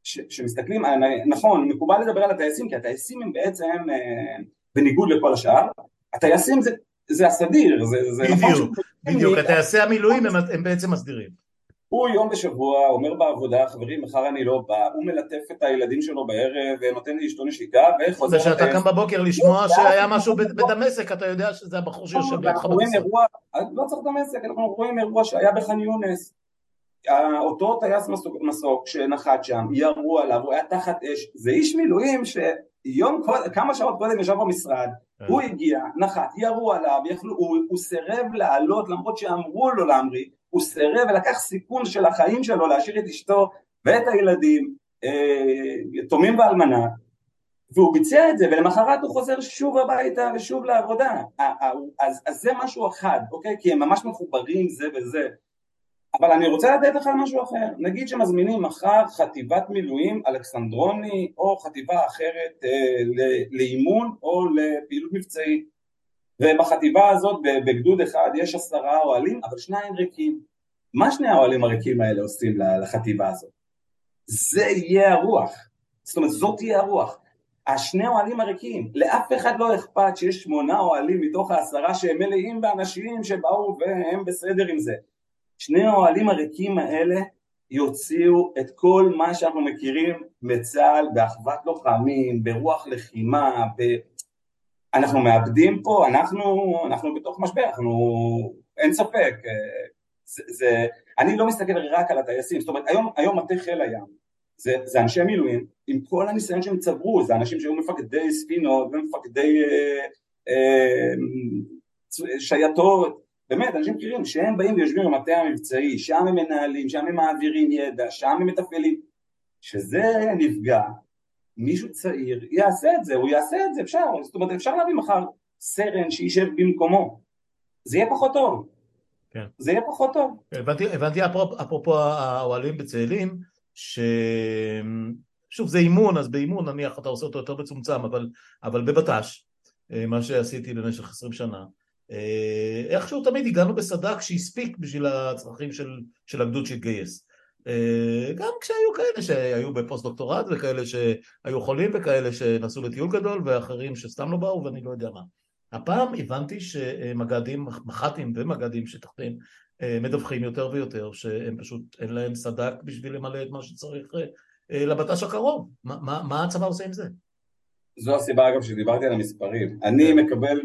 שמסתכלים, נכון, מקובל לדבר על הטייסים, כי הטייסים הם בעצם, אה, בניגוד לכל השאר, הטייסים זה, זה הסדיר, זה, זה נכון בדיוק, הטייסי המילואים הם, הם בעצם מסדירים. הוא יום בשבוע אומר בעבודה, חברים, מחר אני לא בא, הוא מלטף את הילדים שלו בערב, ונותן לאשתו נשיקה, וחוזר... ושאתה קם בבוקר לשמוע שהיה משהו בדמשק, אתה יודע שזה הבחור שיושב לידך במשרד. לא צריך דמשק, אנחנו רואים אירוע שהיה בח'אן יונס, אותו טייס מסוק שנחת שם, ירו עליו, הוא היה תחת אש, זה איש מילואים שיום, כמה שעות קודם ישב במשרד. הוא הגיע, נחת, ירו עליו, הוא סירב לעלות למרות שאמרו לו להמריא הוא סירב ולקח סיכון של החיים שלו להשאיר את אשתו ואת הילדים אה, יתומים ואלמנה והוא ביצע את זה ולמחרת הוא חוזר שוב הביתה ושוב לעבודה. אז, אז זה משהו אחד אוקיי? כי הם ממש מחוברים זה וזה אבל אני רוצה לתת לך משהו אחר נגיד שמזמינים מחר חטיבת מילואים אלכסנדרוני או חטיבה אחרת אה, לאימון או לפעילות מבצעית ובחטיבה הזאת בגדוד אחד יש עשרה אוהלים אבל שניים ריקים. מה שני האוהלים הריקים האלה עושים לחטיבה הזאת? זה יהיה הרוח, זאת אומרת זאת תהיה הרוח. השני אוהלים הריקים, לאף אחד לא אכפת שיש שמונה אוהלים מתוך העשרה שהם מלאים באנשים שבאו והם בסדר עם זה. שני האוהלים הריקים האלה יוציאו את כל מה שאנחנו מכירים בצה"ל, באחוות לוחמים, ברוח לחימה, ב... אנחנו מאבדים פה, אנחנו, אנחנו בתוך משבר, אנחנו, אין ספק, אה, זה, זה, אני לא מסתכל רק על הטייסים, זאת אומרת היום, היום מטה חיל הים זה, זה אנשי מילואים עם כל הניסיון שהם צברו, זה אנשים שהיו מפקדי ספינות ומפקדי אה, אה, שייטות, באמת אנשים מכירים שהם באים ויושבים במטה המבצעי, שם הם מנהלים, שם הם מעבירים ידע, שם הם מתפעלים, שזה נפגע מישהו צעיר יעשה את זה, הוא יעשה את זה, אפשר, זאת אומרת אפשר להביא מחר סרן שישב במקומו, זה יהיה פחות טוב, כן. זה יהיה פחות טוב. הבנתי, הבנתי אפרופ, אפרופו האוהלים בצאלים, ש... שוב זה אימון, אז באימון נניח אתה עושה אותו יותר מצומצם, אבל, אבל בבט"ש, אה, מה שעשיתי במשך עשרים שנה, איכשהו תמיד הגענו בסד"כ שהספיק בשביל הצרכים של, של הגדוד שהתגייס. אה, גם כשהיו כאלה שהיו בפוסט דוקטורט וכאלה שהיו חולים וכאלה שנסעו לטיול גדול ואחרים שסתם לא באו ואני לא יודע מה. הפעם הבנתי שמג"דים, מח"טים ומג"דים שתחתיהם אה, מדווחים יותר ויותר שהם פשוט אין להם סד"כ בשביל למלא את מה שצריך אה, לבט"ש הקרוב. מה, מה, מה הצבא עושה עם זה? זו הסיבה אגב שדיברתי על המספרים. אני כן. מקבל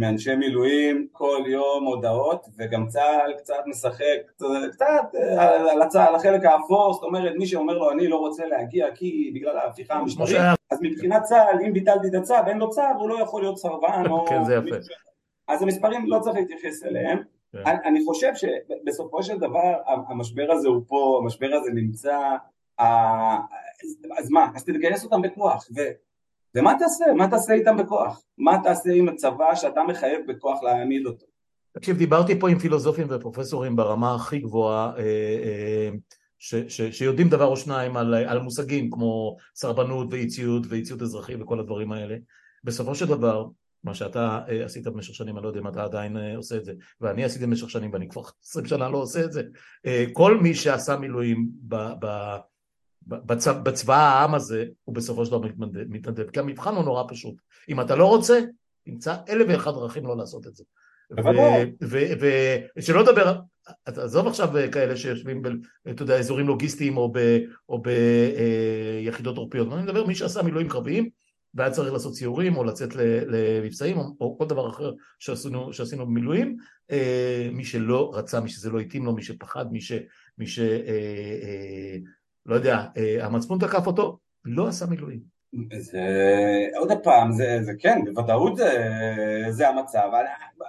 מאנשי מילואים כל יום הודעות, וגם צה"ל קצת משחק, קצת אה, על הצה"ל, החלק האפור, זאת אומרת מי שאומר לו אני לא רוצה להגיע כי בגלל ההפיכה המשטרית, אז מבחינת צה"ל אם ביטלתי את הצו, אין לו צו, הוא לא יכול להיות סרבן כן, זה יפה. אז המספרים לא צריך להתייחס אליהם. כן. אני חושב שבסופו של דבר המשבר הזה הוא פה, המשבר הזה נמצא, אז מה, אז תגייס אותם בכוח, ומה תעשה? מה תעשה איתם בכוח? מה תעשה עם הצבא שאתה מחייב בכוח להעמיד אותו? תקשיב, דיברתי פה עם פילוסופים ופרופסורים ברמה הכי גבוהה אה, אה, ש, ש, שיודעים דבר או שניים על, על מושגים כמו סרבנות ואי ציות ואי ציות אזרחי וכל הדברים האלה. בסופו של דבר, מה שאתה אה, עשית במשך שנים, אני לא יודע אם אתה עדיין עושה את זה, ואני עשיתי במשך שנים ואני כבר עשרים שנה לא עושה את זה. כל מי שעשה מילואים ב, ב, בצבא, בצבא העם הזה הוא בסופו של דבר מתנדב, כי המבחן הוא נורא פשוט. אם אתה לא רוצה, תמצא אלף ואחד דרכים לא לעשות את זה. ושלא לדבר עזוב עכשיו כאלה שיושבים, אתה יודע, אזורים לוגיסטיים או ביחידות עורפיות, אני מדבר מי שעשה מילואים קרביים והיה צריך לעשות ציורים או לצאת למבצעים או כל דבר אחר שעשינו, שעשינו במילואים, מי שלא רצה, מי שזה לא התאים לו, מי שפחד, מי ש... מי ש לא יודע, המצפון תקף אותו, לא עשה מילואים. זה עוד פעם, זה, זה כן, בוודאות זה, זה המצב.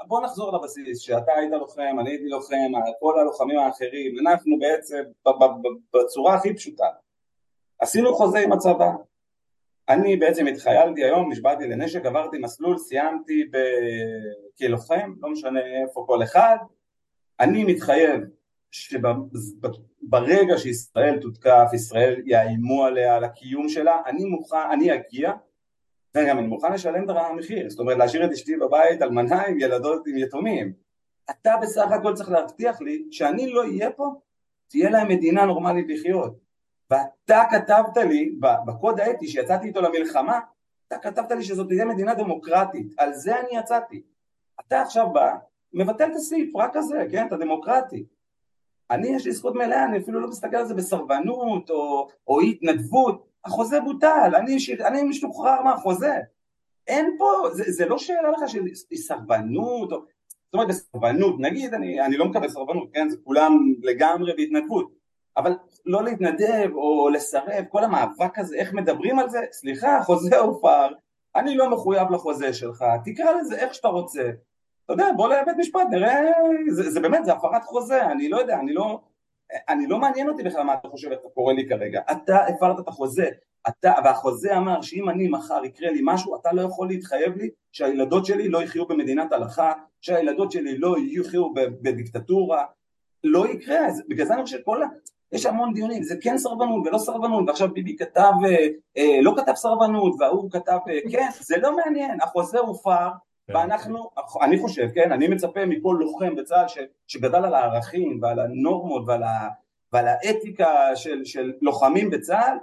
בוא נחזור לבסיס, שאתה היית לוחם, אני הייתי לוחם, כל הלוחמים האחרים, אנחנו בעצם בצורה הכי פשוטה. עשינו חוזה עם הצבא. אני בעצם התחיילתי היום, נשבעתי לנשק, עברתי מסלול, סיימתי ב... כלוחם, לא משנה איפה כל אחד. אני מתחייב שברגע שישראל תותקף, ישראל יאיימו עליה, על הקיום שלה, אני מוכן, אני אגיע, וגם אני מוכן לשלם את המחיר, זאת אומרת להשאיר את אשתי בבית אלמנה עם ילדות עם יתומים. אתה בסך הכל צריך להבטיח לי שאני לא אהיה פה, תהיה להם מדינה נורמלית לחיות. ואתה כתבת לי, בקוד האתי שיצאתי איתו למלחמה, אתה כתבת לי שזאת תהיה מדינה דמוקרטית, על זה אני יצאתי. אתה עכשיו בא, מבטל את הסעיף, רק כזה, כן, אתה דמוקרטי. אני יש לי זכות מלאה, אני אפילו לא מסתכל על זה בסרבנות או, או התנדבות, החוזה בוטל, אני, אני משוחרר מהחוזה. אין פה, זה, זה לא שאלה לך של סרבנות, או, זאת אומרת בסרבנות, נגיד אני, אני לא מקבל סרבנות, כן, זה כולם לגמרי בהתנדבות, אבל לא להתנדב או לסרב, כל המאבק הזה, איך מדברים על זה, סליחה, החוזה הופר, אני לא מחויב לחוזה שלך, תקרא לזה איך שאתה רוצה, אתה יודע, בוא לבית משפט, נראה, זה, זה באמת, זה הפרת חוזה, אני לא יודע, אני לא, אני לא מעניין אותי בכלל מה אתה חושב אתה קורא לי כרגע, אתה הפרת את החוזה, אתה, והחוזה אמר שאם אני מחר יקרה לי משהו, אתה לא יכול להתחייב לי שהילדות שלי לא יחיו במדינת הלכה, שהילדות שלי לא יחיו בדיקטטורה, לא יקרה, אז בגלל זה אני חושב כל ה... יש המון דיונים, זה כן סרבנות ולא סרבנות, ועכשיו ביבי כתב, אה, אה, לא כתב סרבנות, וההוא כתב אה, כן, זה לא מעניין, החוזה הופר. ואנחנו, אני חושב, כן, אני מצפה מכל לוחם בצה"ל ש, שגדל על הערכים ועל הנורמות ועל, ה, ועל האתיקה של, של לוחמים בצה"ל,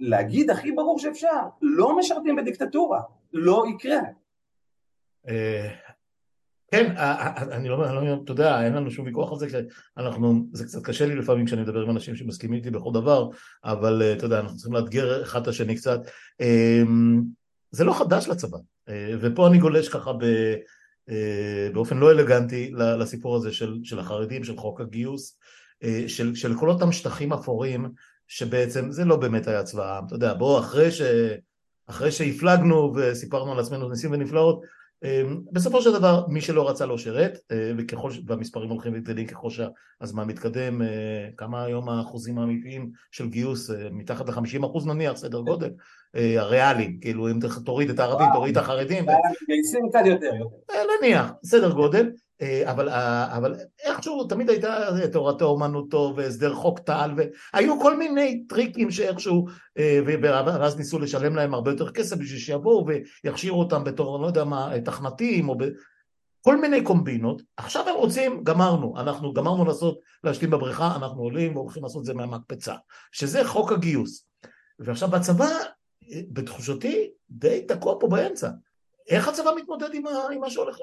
להגיד הכי ברור שאפשר, לא משרתים בדיקטטורה, לא יקרה. אה, כן, אה, אה, אני לא, אומר, אתה יודע, אין לנו שום ויכוח על זה, אנחנו, זה קצת קשה לי לפעמים כשאני מדבר עם אנשים שמסכימים איתי בכל דבר, אבל אתה יודע, אנחנו צריכים לאתגר אחד את השני קצת. זה לא חדש לצבא, ופה אני גולש ככה ב, אה, באופן לא אלגנטי לסיפור הזה של, של החרדים, של חוק הגיוס, אה, של, של כל אותם שטחים אפורים שבעצם זה לא באמת היה צבא העם, אתה יודע, בוא אחרי, ש, אחרי שהפלגנו וסיפרנו על עצמנו ניסים ונפלאות, בסופו של דבר מי שלא רצה לא שירת אה, וככל והמספרים הולכים וגדלים ככל שהזמן מתקדם אה, כמה היום האחוזים האמיתיים של גיוס אה, מתחת ל-50 אחוז נניח סדר גודל הריאליים כאילו אם תוריד את הערבים תוריד את החרדים מתגייסים קצת יותר נניח סדר גודל אבל, אה, אבל איכשהו תמיד הייתה תורתו אומנותו והסדר חוק טל והיו כל מיני טריקים שאיכשהו אה, ואז ניסו לשלם להם הרבה יותר כסף בשביל שיבואו ויכשירו אותם בתור לא יודע מה תכנתים או ב... כל מיני קומבינות. עכשיו הם רוצים גמרנו אנחנו גמרנו לעשות להשלים בבריכה אנחנו עולים והולכים לעשות את זה מהמקפצה שזה חוק הגיוס. ועכשיו בצבא בתחושתי די תקוע פה באמצע איך הצבא מתמודד עם, עם מה שהולך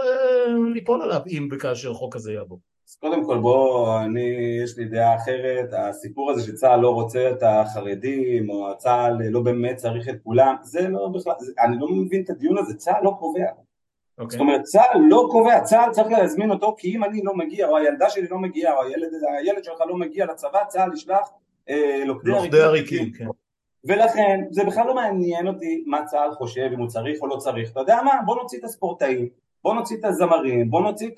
ליפול עליו, אם וכאשר חוק כזה יעבור? אז קודם כל בוא, אני, יש לי דעה אחרת, הסיפור הזה שצה"ל לא רוצה את החרדים, או צה"ל לא באמת צריך את כולם, זה לא בכלל, זה, אני לא מבין את הדיון הזה, צה"ל לא קובע. Okay. אוקיי. זאת אומרת, צה"ל לא קובע, צה"ל צריך להזמין אותו, כי אם אני לא מגיע, או הילדה שלי לא מגיעה, או הילד, הילד שלך לא מגיע לצבא, צה"ל ישלח אה, לוכדי עריקים. כן. ולכן זה בכלל לא מעניין אותי מה צה"ל חושב, אם הוא צריך או לא צריך, אתה יודע מה, בוא נוציא את הספורטאים, בוא נוציא את הזמרים, בוא נוציא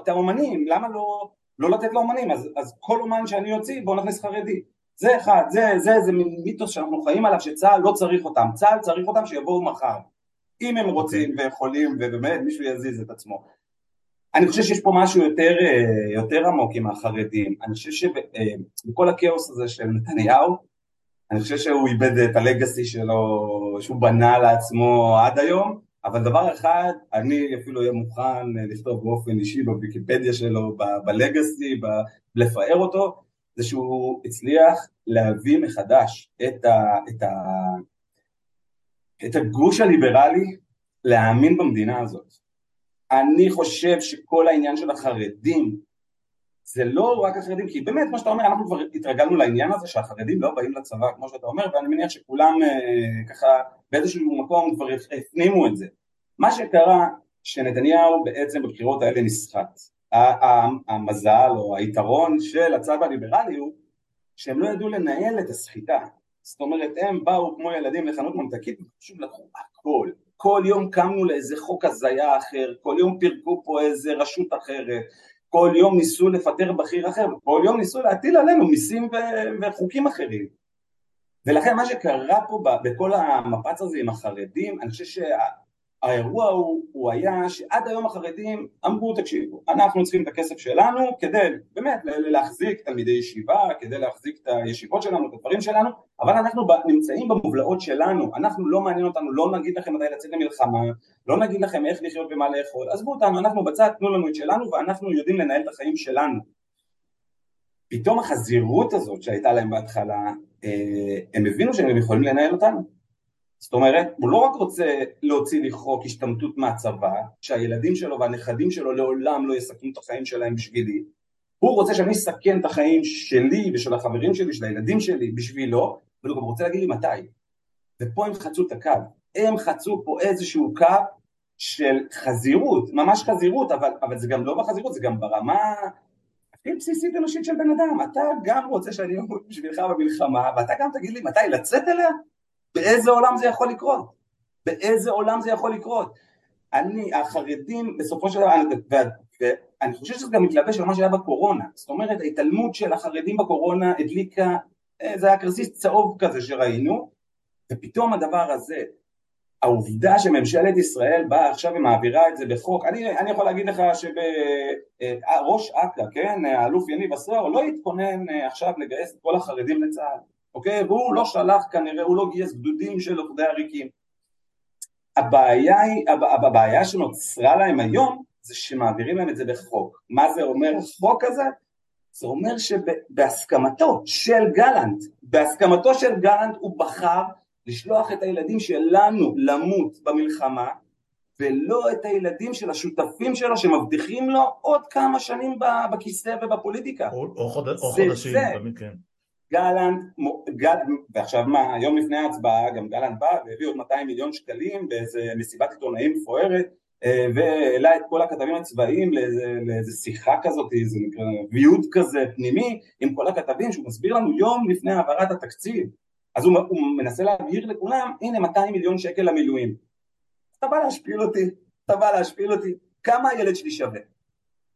את האומנים, למה לא, לא לתת לאומנים, אז, אז כל אומן שאני אוציא בוא נכניס חרדי, זה אחד, זה, זה, זה מיתוס שאנחנו חיים עליו שצה"ל לא צריך אותם, צה"ל צריך אותם שיבואו מחר, אם הם רוצים okay. ויכולים ובאמת מישהו יזיז את עצמו. אני חושב שיש פה משהו יותר, יותר עמוק עם החרדים, אני חושב שבכל הכאוס הזה של נתניהו אני חושב שהוא איבד את הלגאסי שלו, שהוא בנה לעצמו עד היום, אבל דבר אחד, אני אפילו אהיה מוכן לכתוב באופן אישי בוויקיפדיה שלו, בלגאסי, לפאר אותו, זה שהוא הצליח להביא מחדש את, ה, את, ה, את הגוש הליברלי להאמין במדינה הזאת. אני חושב שכל העניין של החרדים זה לא רק החרדים, כי באמת, כמו שאתה אומר, אנחנו כבר התרגלנו לעניין הזה שהחרדים לא באים לצבא, כמו שאתה אומר, ואני מניח שכולם אה, ככה באיזשהו מקום כבר הפנימו את זה. מה שקרה, שנתניהו בעצם בבחירות האלה נסחט. המזל או היתרון של הצד הליברלי הוא שהם לא ידעו לנהל את הסחיטה. זאת אומרת, הם באו כמו ילדים לחנות ממתקית ופשוט לקחו הכל. כל יום קמנו לאיזה חוק הזיה אחר, כל יום פירקו פה איזה רשות אחרת, כל יום ניסו לפטר בכיר אחר, כל יום ניסו להטיל עלינו מיסים ו- וחוקים אחרים. ולכן מה שקרה פה בכל המפץ הזה עם החרדים, אני חושב שהאירוע הוא, הוא היה שעד היום החרדים אמרו תקשיבו, אנחנו צריכים את הכסף שלנו כדי באמת להחזיק תלמידי ישיבה, כדי להחזיק את הישיבות שלנו, את הדברים שלנו, אבל אנחנו נמצאים במובלעות שלנו, אנחנו לא מעניין אותנו, לא נגיד לכם מתי לצאת למלחמה, לא נגיד לכם איך לחיות ומה לאכול, עזבו אותנו, אנחנו בצד, תנו לנו את שלנו ואנחנו יודעים לנהל את החיים שלנו. פתאום החזירות הזאת שהייתה להם בהתחלה, אה, הם הבינו שהם יכולים לנהל אותנו. זאת אומרת, הוא לא רק רוצה להוציא לי חוק השתמטות מהצבא, שהילדים שלו והנכדים שלו לעולם לא יסכנו את החיים שלהם בשבילי, הוא רוצה שאני אסכן את החיים שלי ושל החברים שלי, של הילדים שלי, בשבילו, אבל הוא גם רוצה להגיד לי מתי. ופה הם חצו את הקו. הם חצו פה איזשהו קו של חזירות, ממש חזירות, אבל, אבל זה גם לא בחזירות, זה גם ברמה הכי בסיסית אנושית של בן אדם. אתה גם רוצה שאני אמות בשבילך במלחמה, ואתה גם תגיד לי מתי לצאת אליה? באיזה עולם זה יכול לקרות? באיזה עולם זה יכול לקרות? אני, החרדים, בסופו של דבר, ואני חושב שזה גם מתלבש על מה שהיה בקורונה. זאת אומרת, ההתעלמות של החרדים בקורונה הדליקה, אה, זה היה כרסיס צהוב כזה שראינו, ופתאום הדבר הזה, העובדה שממשלת ישראל באה עכשיו ומעבירה את זה בחוק, אני, אני יכול להגיד לך שראש אה, אכ"א, כן, האלוף יניב עשור, לא התכונן אה, עכשיו לגייס את כל החרדים לצה"ל, אוקיי? והוא לא שלח כנראה, הוא לא גייס גדודים של עובדי עריקים. הבעיה, היא, הבעיה שנוצרה להם היום זה שמעבירים להם את זה בחוק. מה זה אומר החוק הזה? זה אומר שבהסכמתו של גלנט, בהסכמתו של גלנט הוא בחר לשלוח את הילדים שלנו למות במלחמה ולא את הילדים של השותפים שלו שמבטיחים לו עוד כמה שנים בכיסא ובפוליטיקה. או, או, חוד... או חודשים, זה. כן. גלנט, גל, ועכשיו מה, יום לפני ההצבעה גם גלנט בא והביא עוד 200 מיליון שקלים באיזה מסיבת עיתונאים מפוארת אה, והעלה את כל הכתבים הצבאיים לאיזה, לאיזה שיחה כזאת, איזה נקרא ויוד כזה פנימי עם כל הכתבים שהוא מסביר לנו יום לפני העברת התקציב אז הוא, הוא מנסה להבהיר לכולם, הנה 200 מיליון שקל למילואים. אתה בא להשפיל אותי, אתה בא להשפיל אותי, כמה הילד שלי שווה?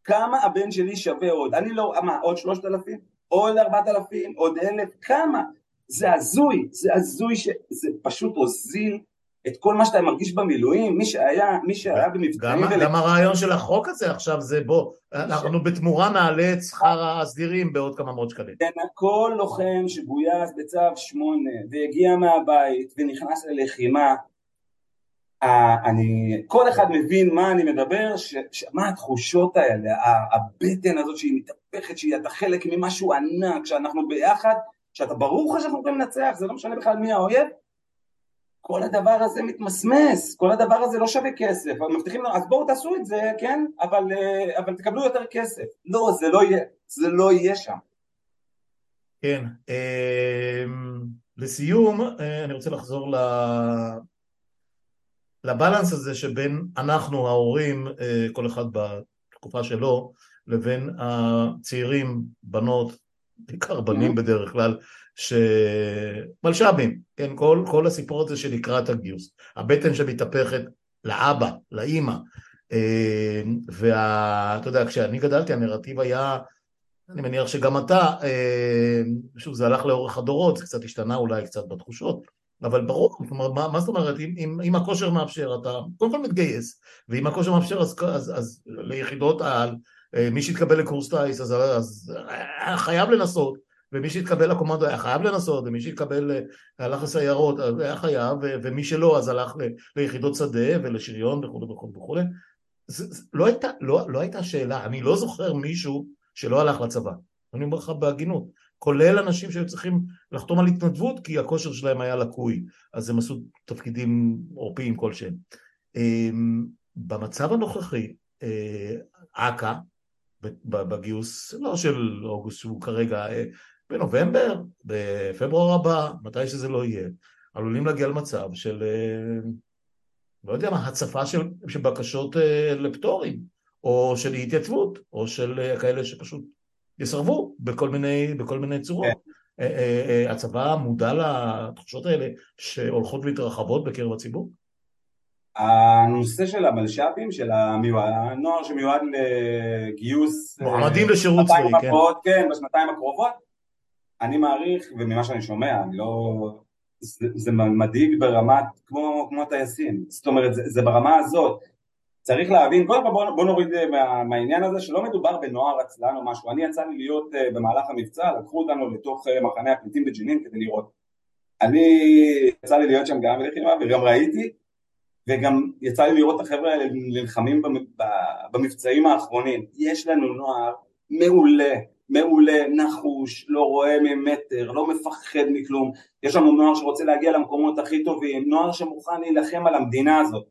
כמה הבן שלי שווה עוד? אני לא, מה, עוד 3,000? עוד 4,000? עוד 1,000? כמה? זה הזוי, זה הזוי שזה פשוט הוזיל את כל מה שאתה מרגיש במילואים, מי שהיה, מי שהיה במבצעים... גם, ול... גם הרעיון של החוק הזה עכשיו זה בוא, אנחנו בתמורה נעלה את שכר הסדירים בעוד כמה מאות שקלים. כן, כל לוחם שגויס בצו שמונה והגיע מהבית ונכנס ללחימה, אני, כל אחד מבין מה אני מדבר, ש, ש, מה התחושות האלה, הבטן הזאת שהיא מתהפכת, שהיא אתה חלק ממשהו ענק, שאנחנו ביחד, שאתה ברור לך שאנחנו יכולים לנצח, זה לא משנה בכלל מי האויב, כל הדבר הזה מתמסמס, כל הדבר הזה לא שווה כסף, מבטיחים לנו, אז בואו תעשו את זה, כן, אבל, אה, אבל תקבלו יותר כסף. לא, זה לא יהיה, זה לא יהיה שם. כן, אה, לסיום, אה, אני רוצה לחזור ל... לבלנס הזה שבין אנחנו ההורים, כל אחד בתקופה שלו, לבין הצעירים, בנות, בעיקר בנים mm-hmm. בדרך כלל, שמלש"בים, כן, כל, כל הסיפור הזה של לקראת הגיוס, הבטן שמתהפכת לאבא, לאימא, אה, ואתה יודע, כשאני גדלתי הנרטיב היה, אני מניח שגם אתה, אה, שוב זה הלך לאורך הדורות, זה קצת השתנה אולי קצת בתחושות, אבל ברור, זאת אומרת, מה, מה זאת אומרת, אם, אם, אם הכושר מאפשר אתה קודם כל מתגייס, ואם הכושר מאפשר אז, אז, אז ליחידות העל, אה, מי שהתקבל לקורס טיס אז, אז חייב לנסות ומי שהתקבל לקומנדו היה חייב לנסות, ומי שהתקבל, אה, הלך לסיירות היה חייב, ומי שלא אז הלך ליחידות שדה ולשריון וכו' וכו' וכו'. לא לא, לא הייתה שאלה, אני לא זוכר מישהו שלא הלך לצבא, אני אומר לך בהגינות, כולל אנשים שהיו צריכים לחתום על התנדבות כי הכושר שלהם היה לקוי, אז הם עשו תפקידים עורפיים כלשהם. אמ, במצב הנוכחי, אה, אכ"א בגיוס, לא של אוגוסט שהוא כרגע, בנובמבר, בפברואר הבא, מתי שזה לא יהיה, עלולים להגיע למצב של, לא יודע מה, הצפה של, של בקשות לפטורים, או של התייצבות, או של כאלה שפשוט יסרבו בכל מיני, בכל מיני צורות. כן. הצבא מודע לתחושות האלה שהולכות ומתרחבות בקרב הציבור? הנושא של המלש"בים, של המיועד, הנוער שמיועד לגיוס... מועמדים לשירות צבאי, כן. כן, בשנתיים הקרובות, אני מעריך, וממה שאני שומע, אני לא... זה, זה מדאיג ברמת, כמו, כמו הטייסים, זאת אומרת, זה, זה ברמה הזאת. צריך להבין, קודם כל בוא, בוא נוריד אה, מה, מהעניין הזה שלא מדובר בנוער עצלן או משהו, אני יצא לי להיות uh, במהלך המבצע, לקחו אותנו לתוך uh, מחנה הפליטים בג'נין כדי לראות. אני, יצא לי להיות שם גם בלחימה וגם ראיתי, וגם יצא לי לראות את החבר'ה האלה נלחמים במבצעים האחרונים. יש לנו נוער מעולה, מעולה, נחוש, לא רואה ממטר, לא מפחד מכלום, יש לנו נוער שרוצה להגיע למקומות הכי טובים, נוער שמוכן להילחם על המדינה הזאת.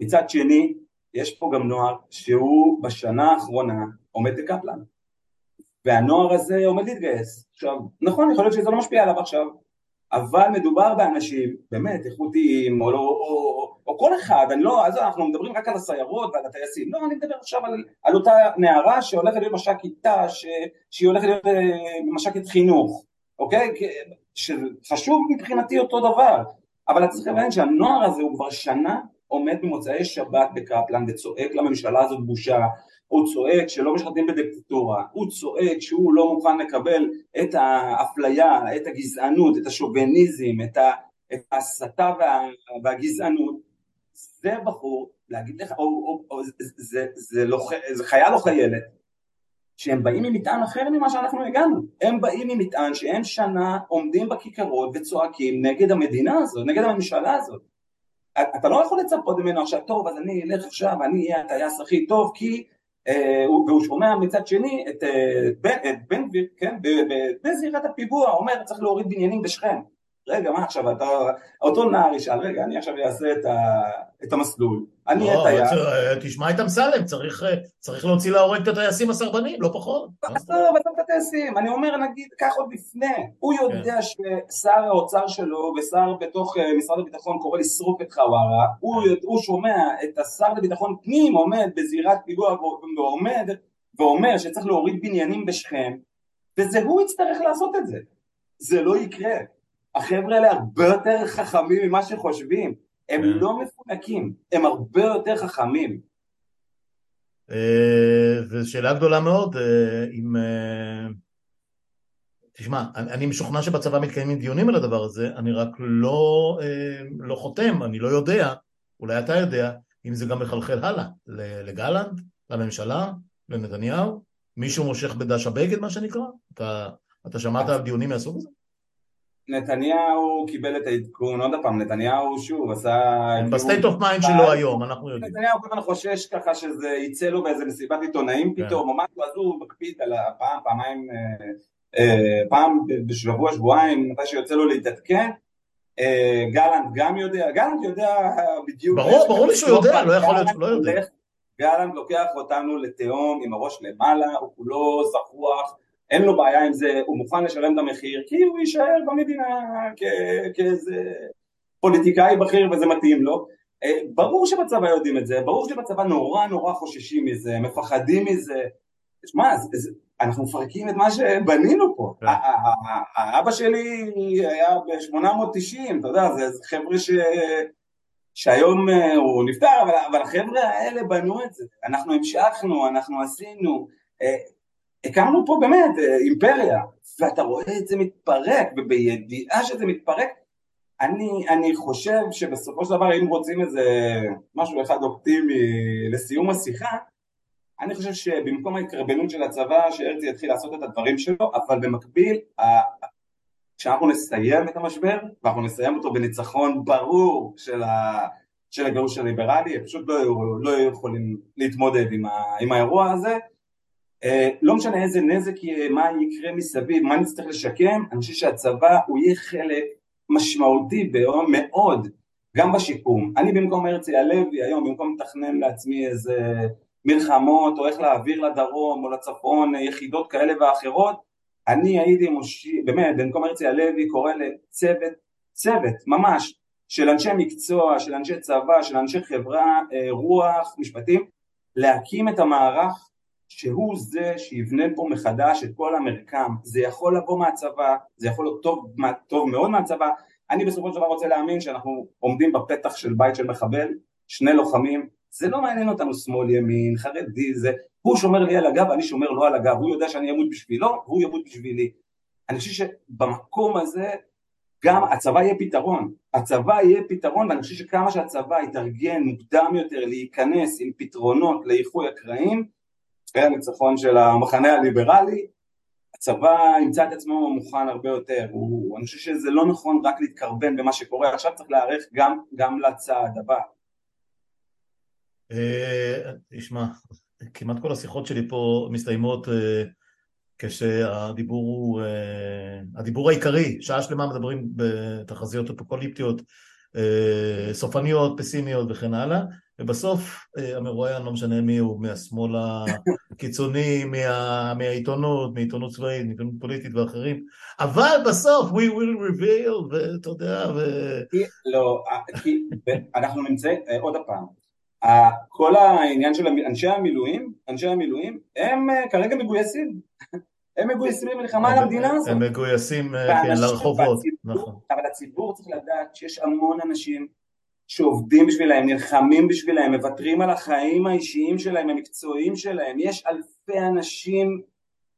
מצד שני, יש פה גם נוער שהוא בשנה האחרונה עומד בקפלן, והנוער הזה עומד להתגייס. עכשיו, נכון, יכול להיות שזה לא משפיע עליו עכשיו, אבל מדובר באנשים באמת איכותיים, או, או, או, או כל אחד, אני לא, אז אנחנו מדברים רק על הסיירות ועל הטייסים, לא, אני מדבר עכשיו על, על אותה נערה שהולכת להיות מש"קית ת"ש, שהיא הולכת להיות אה, מש"קית חינוך, אוקיי? שחשוב מבחינתי אותו דבר, אבל אתה צריך להבין שהנוער הזה הוא כבר שנה עומד במוצאי שבת בקפלן וצועק לממשלה הזאת בושה, הוא צועק שלא משחטים בדיקטטורה, הוא צועק שהוא לא מוכן לקבל את האפליה, את הגזענות, את השוביניזם, את, ההסתה וה, והגזענות, זה בחור, להגיד לך, או, או, או, זה, זה, זה, לא, זה חייל או חיילת, שהם באים עם מטען אחר ממה שאנחנו הגענו, הם באים עם מטען שהם שנה עומדים בכיכרות וצועקים נגד המדינה הזאת, נגד הממשלה הזאת אתה לא יכול לצפות ממנו עכשיו, טוב, אז אני אלך עכשיו, אני אהיה הטייס הכי טוב, כי... אה, והוא שומע מצד שני את, אה, בן גביר, כן, בזירת הפיגוע, אומר צריך להוריד בניינים בשכם. רגע, מה עכשיו, אתה, אותו נער ישאל, רגע, אני עכשיו אעשה את המסלול, אני אהיה טייס. לא, תשמע את אמסלם, צריך, צריך להוציא להורג את הטייסים הסרבנים, לא פחות. עזוב, עזוב את הטייסים, אני אומר, נגיד, קח עוד לפני, הוא יודע כן. ששר האוצר שלו ושר בתוך אה, משרד הביטחון קורא לשרוף את חווארה, הוא, כן. הוא שומע את השר לביטחון פנים עומד בזירת פיגוע ועומד ואומר שצריך להוריד בניינים בשכם, וזה הוא יצטרך לעשות את זה. זה לא יקרה. החבר'ה האלה הרבה יותר חכמים ממה שחושבים, הם כן. לא מפונקים, הם הרבה יותר חכמים. אה, זו שאלה גדולה מאוד, אה, אם... אה, תשמע, אני משוכנע שבצבא מתקיימים דיונים על הדבר הזה, אני רק לא, לא חותם, אני לא יודע, אולי אתה יודע, אם זה גם מחלחל הלאה, לגלנט, לממשלה, לנתניהו, מישהו מושך בדש הבגד מה שנקרא? אתה, אתה שמעת על דיונים מהסוג הזה? נתניהו קיבל את העדכון, עוד פעם, נתניהו שוב עשה... ב state of mind שלו היום, אנחנו יודעים. נתניהו כל הזמן חושש ככה שזה יצא לו באיזה מסיבת עיתונאים כן. פתאום, או משהו, אז הוא מקפיד על הפעם, פעמיים, אה, אה, פעם בשבוע, שבועיים, מתי שיוצא לו להתעדכן. אה, גלנט גם יודע, גלנט יודע בדיוק... ברור, ברור לי שהוא יודע, לא יכול להיות שהוא לא יודע. גלנט לוקח אותנו לתהום עם הראש למעלה, הוא כולו זחוח. אין לו בעיה עם זה, הוא מוכן לשלם את המחיר כי הוא יישאר במדינה כאיזה פוליטיקאי בכיר וזה מתאים לו. אה, ברור שבצבא יודעים את זה, ברור שבצבא נורא נורא חוששים מזה, מפחדים מזה. שמע, אנחנו מפרקים את מה שבנינו פה. כן. האבא שלי היה ב-890, אתה יודע, זה חבר'ה ש... שהיום אה, הוא נפטר, אבל, אבל החבר'ה האלה בנו את זה. אנחנו המשכנו, אנחנו עשינו. הקמנו פה באמת אה, אימפריה, ואתה רואה את זה מתפרק, ובידיעה שזה מתפרק, אני, אני חושב שבסופו של דבר אם רוצים איזה משהו אחד אופטימי לסיום השיחה, אני חושב שבמקום ההתקרבנות של הצבא, שהרצי יתחיל לעשות את הדברים שלו, אבל במקביל, כשאנחנו נסיים את המשבר, ואנחנו נסיים אותו בניצחון ברור של, ה, של הגירוש הליברלי, הם פשוט לא, לא יכולים להתמודד עם, ה, עם האירוע הזה, לא משנה איזה נזק יהיה, מה יקרה מסביב, מה נצטרך לשקם, אני חושב שהצבא הוא יהיה חלק משמעותי מאוד גם בשיקום. אני במקום הרצי הלוי היום, במקום לתכנן לעצמי איזה מלחמות או איך להעביר לדרום או לצפון יחידות כאלה ואחרות, אני הייתי מושיע, באמת, במקום הרצי הלוי קורא לצוות, צוות ממש, של אנשי מקצוע, של אנשי צבא, של אנשי חברה, אה, רוח, משפטים, להקים את המערך שהוא זה שיבנה פה מחדש את כל המרקם, זה יכול לבוא מהצבא, זה יכול להיות טוב, טוב מאוד מהצבא, אני בסופו של דבר רוצה להאמין שאנחנו עומדים בפתח של בית של מחבל, שני לוחמים, זה לא מעניין אותנו שמאל ימין, חרדי, זה, הוא שומר לי על הגב, אני שומר לו על הגב, הוא יודע שאני אמות בשבילו, והוא ימות בשבילי. אני חושב שבמקום הזה גם הצבא יהיה פתרון, הצבא יהיה פתרון ואני חושב שכמה שהצבא יתארגן מוקדם יותר להיכנס עם פתרונות לאיחוי הקרעים, אחרי הניצחון של המחנה הליברלי, הצבא ימצא את עצמו מוכן הרבה יותר, הוא, אני חושב שזה לא נכון רק להתקרבן במה שקורה, עכשיו צריך להיערך גם, גם לצעד הבא. אה, תשמע, כמעט כל השיחות שלי פה מסתיימות אה, כשהדיבור הוא, אה, הדיבור העיקרי, שעה שלמה מדברים בתחזיות אפוקוליפטיות, סופניות, פסימיות וכן הלאה, ובסוף אה, המרואיין, לא משנה מי הוא, מהשמאל הקיצוני, מה, מהעיתונות, מעיתונות צבאית, מעיתונות פוליטית ואחרים, אבל בסוף we will reveal, ואתה יודע, ו... לא, אנחנו נמצאים, עוד פעם, כל העניין של אנשי המילואים, אנשי המילואים, הם כרגע מגויסים. הם מגויסים למלחמה על המדינה הזאת. הם מגויסים אה, כן, לרחובות, נכון. אבל הציבור צריך לדעת שיש המון אנשים שעובדים בשבילהם, נלחמים בשבילהם, מוותרים על החיים האישיים שלהם, המקצועיים שלהם. יש אלפי אנשים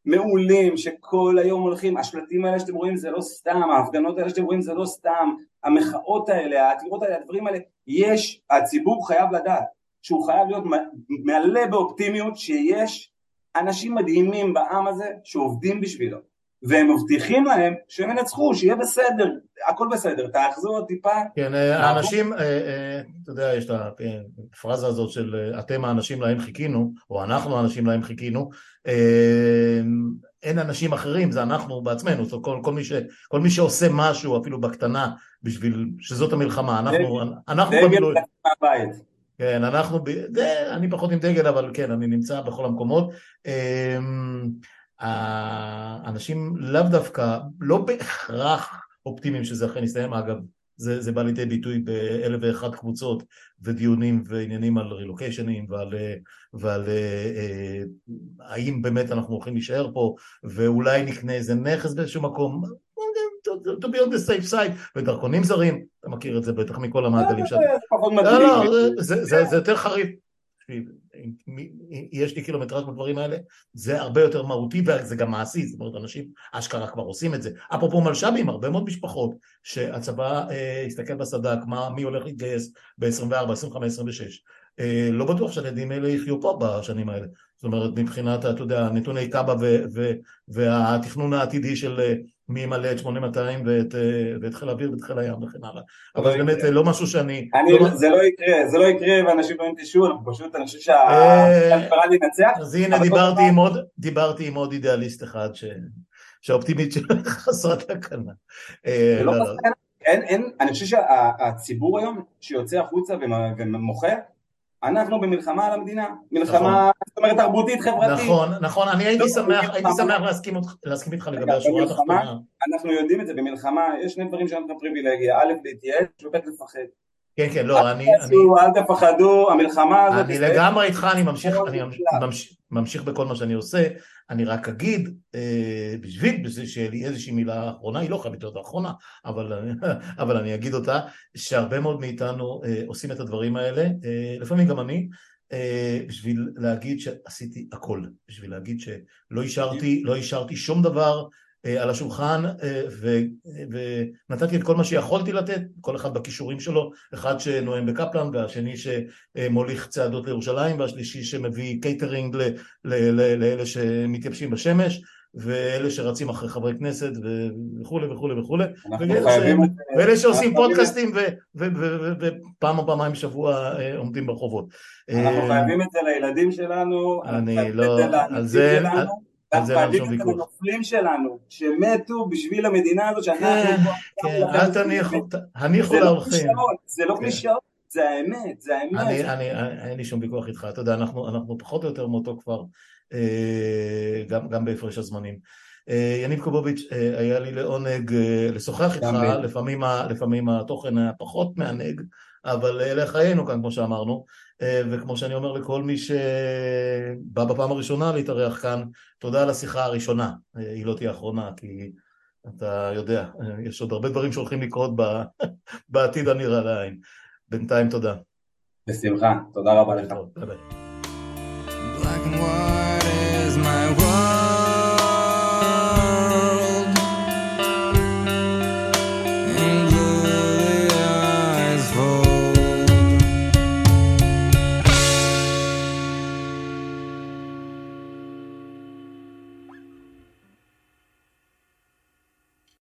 מעולים שכל היום הולכים, השלטים האלה שאתם רואים זה לא סתם, ההפגנות האלה שאתם רואים זה לא סתם, המחאות האלה, העתירות האלה, הדברים האלה, יש, הציבור חייב לדעת שהוא חייב להיות מלא באופטימיות שיש אנשים מדהימים בעם הזה שעובדים בשבילו והם מבטיחים להם שהם ינצחו, שיהיה בסדר, הכל בסדר, תאחזו עוד טיפה. כן, אה, האנשים, אה, אה, אתה יודע, יש את הפרזה הזאת של אתם האנשים להם חיכינו, או אנחנו האנשים להם חיכינו, אין אנשים אחרים, זה אנחנו בעצמנו, זאת כל, כל, מי ש, כל מי שעושה משהו, אפילו בקטנה, בשביל שזאת המלחמה, אנחנו, אנחנו במילואים. כן, אנחנו, זה, אני פחות עם דגל, אבל כן, אני נמצא בכל המקומות. אמ, האנשים לאו דווקא, לא בהכרח אופטימיים שזה אכן יסתיים, אגב, זה, זה בא לידי ביטוי באלף ואחת קבוצות ודיונים ועניינים על רילוקיישנים ועל, ועל אה, אה, האם באמת אנחנו הולכים להישאר פה ואולי נקנה איזה נכס באיזשהו מקום, to be on the safe side, ודרכונים זרים, אתה מכיר את זה בטח מכל המעגלים שלנו. לא, לא, זה יותר חריף. יש לי קילומטראז' בדברים האלה, זה הרבה יותר מהותי וזה גם מעשי, זאת אומרת אנשים אשכרה כבר עושים את זה. אפרופו מלש"בים, הרבה מאוד משפחות שהצבא אה, הסתכל בסד"כ, מי הולך להתגייס ב-24, 25, 26, אה, לא בטוח שהילדים האלה יחיו פה בשנים האלה. זאת אומרת, מבחינת, אתה יודע, נתוני קאבה והתכנון העתידי של אה, מי ימלא את 8200 ואת, אה, ואת חיל האוויר ואת חיל הים וכן הלאה. אבל זה באמת לא משהו שאני... אני, לא... זה לא יקרה, זה לא יקרה ואנשים לא ינטשו, פשוט, אני חושב שהליברל ינצח. אז הנה, דיברתי עם, עוד, דיברתי עם עוד אידיאליסט אחד ש... שהאופטימית שלו חסרת תקנה. אני חושב שהציבור היום שיוצא החוצה ומוחה, אנחנו במלחמה על המדינה, מלחמה, נכון. זאת אומרת, תרבותית, חברתית. נכון, נכון, אני הייתי לא שמח, הייתי שמח להסכים, איתך לגבי השורה התחתונה. אנחנו יודעים את זה, במלחמה יש שני דברים שאנחנו פריבילגיה, א', להתייעץ, וב', לפחד. כן, כן, לא, אני... אל תפחדו, המלחמה הזאת... אני לגמרי איתך, אני ממשיך, אני ממשיך בכל מה שאני עושה, אני רק אגיד, אה, בשביל שיהיה לי איזושהי מילה אחרונה, היא לא חייבת להיות האחרונה, אבל, אני אגיד אותה, שהרבה מאוד מאיתנו אה, עושים את הדברים האלה, אה, לפעמים גם אני, בשביל להגיד שעשיתי הכל, בשביל להגיד שלא השארתי, לא שום דבר על השולחן אה, ונתתי את כל מה שיכולתי לתת, כל אחד בכישורים שלו, אחד שנואם בקפלן והשני שמוליך צעדות לירושלים והשלישי שמביא קייטרינג לאלה שמתייבשים בשמש ואלה שרצים אחרי חברי כנסת וכולי וכולי וכולי. ואלה שעושים פודקאסטים ופעם או פעמיים בשבוע אה, עומדים ברחובות. אנחנו חייבים את זה לילדים שלנו, אני לא, על זה את הנופלים שלנו, שמתו בשביל המדינה הזאת שאנחנו... כן, כן, אל תניחו, הניחו לאורחים. זה לא קלישאות, זה האמת, זה האמת. אני, אני, אין לי שום ויכוח איתך, אתה יודע, אנחנו, אנחנו פחות או יותר מאותו כבר, אה, גם, גם בהפרש הזמנים. אה, יניב קובוביץ', אה, היה לי לעונג לשוחח איתך, לפעמים, לפעמים התוכן היה פחות מענג, אבל אלה חיינו כאן, כמו שאמרנו, וכמו שאני אומר לכל מי שבא בפעם הראשונה להתארח כאן, תודה על השיחה הראשונה, היא לא תהיה אחרונה, כי אתה יודע, יש עוד הרבה דברים שהולכים לקרות בעתיד הנראה לעין. בינתיים תודה. בשמחה, תודה רבה לך. ביי ביי.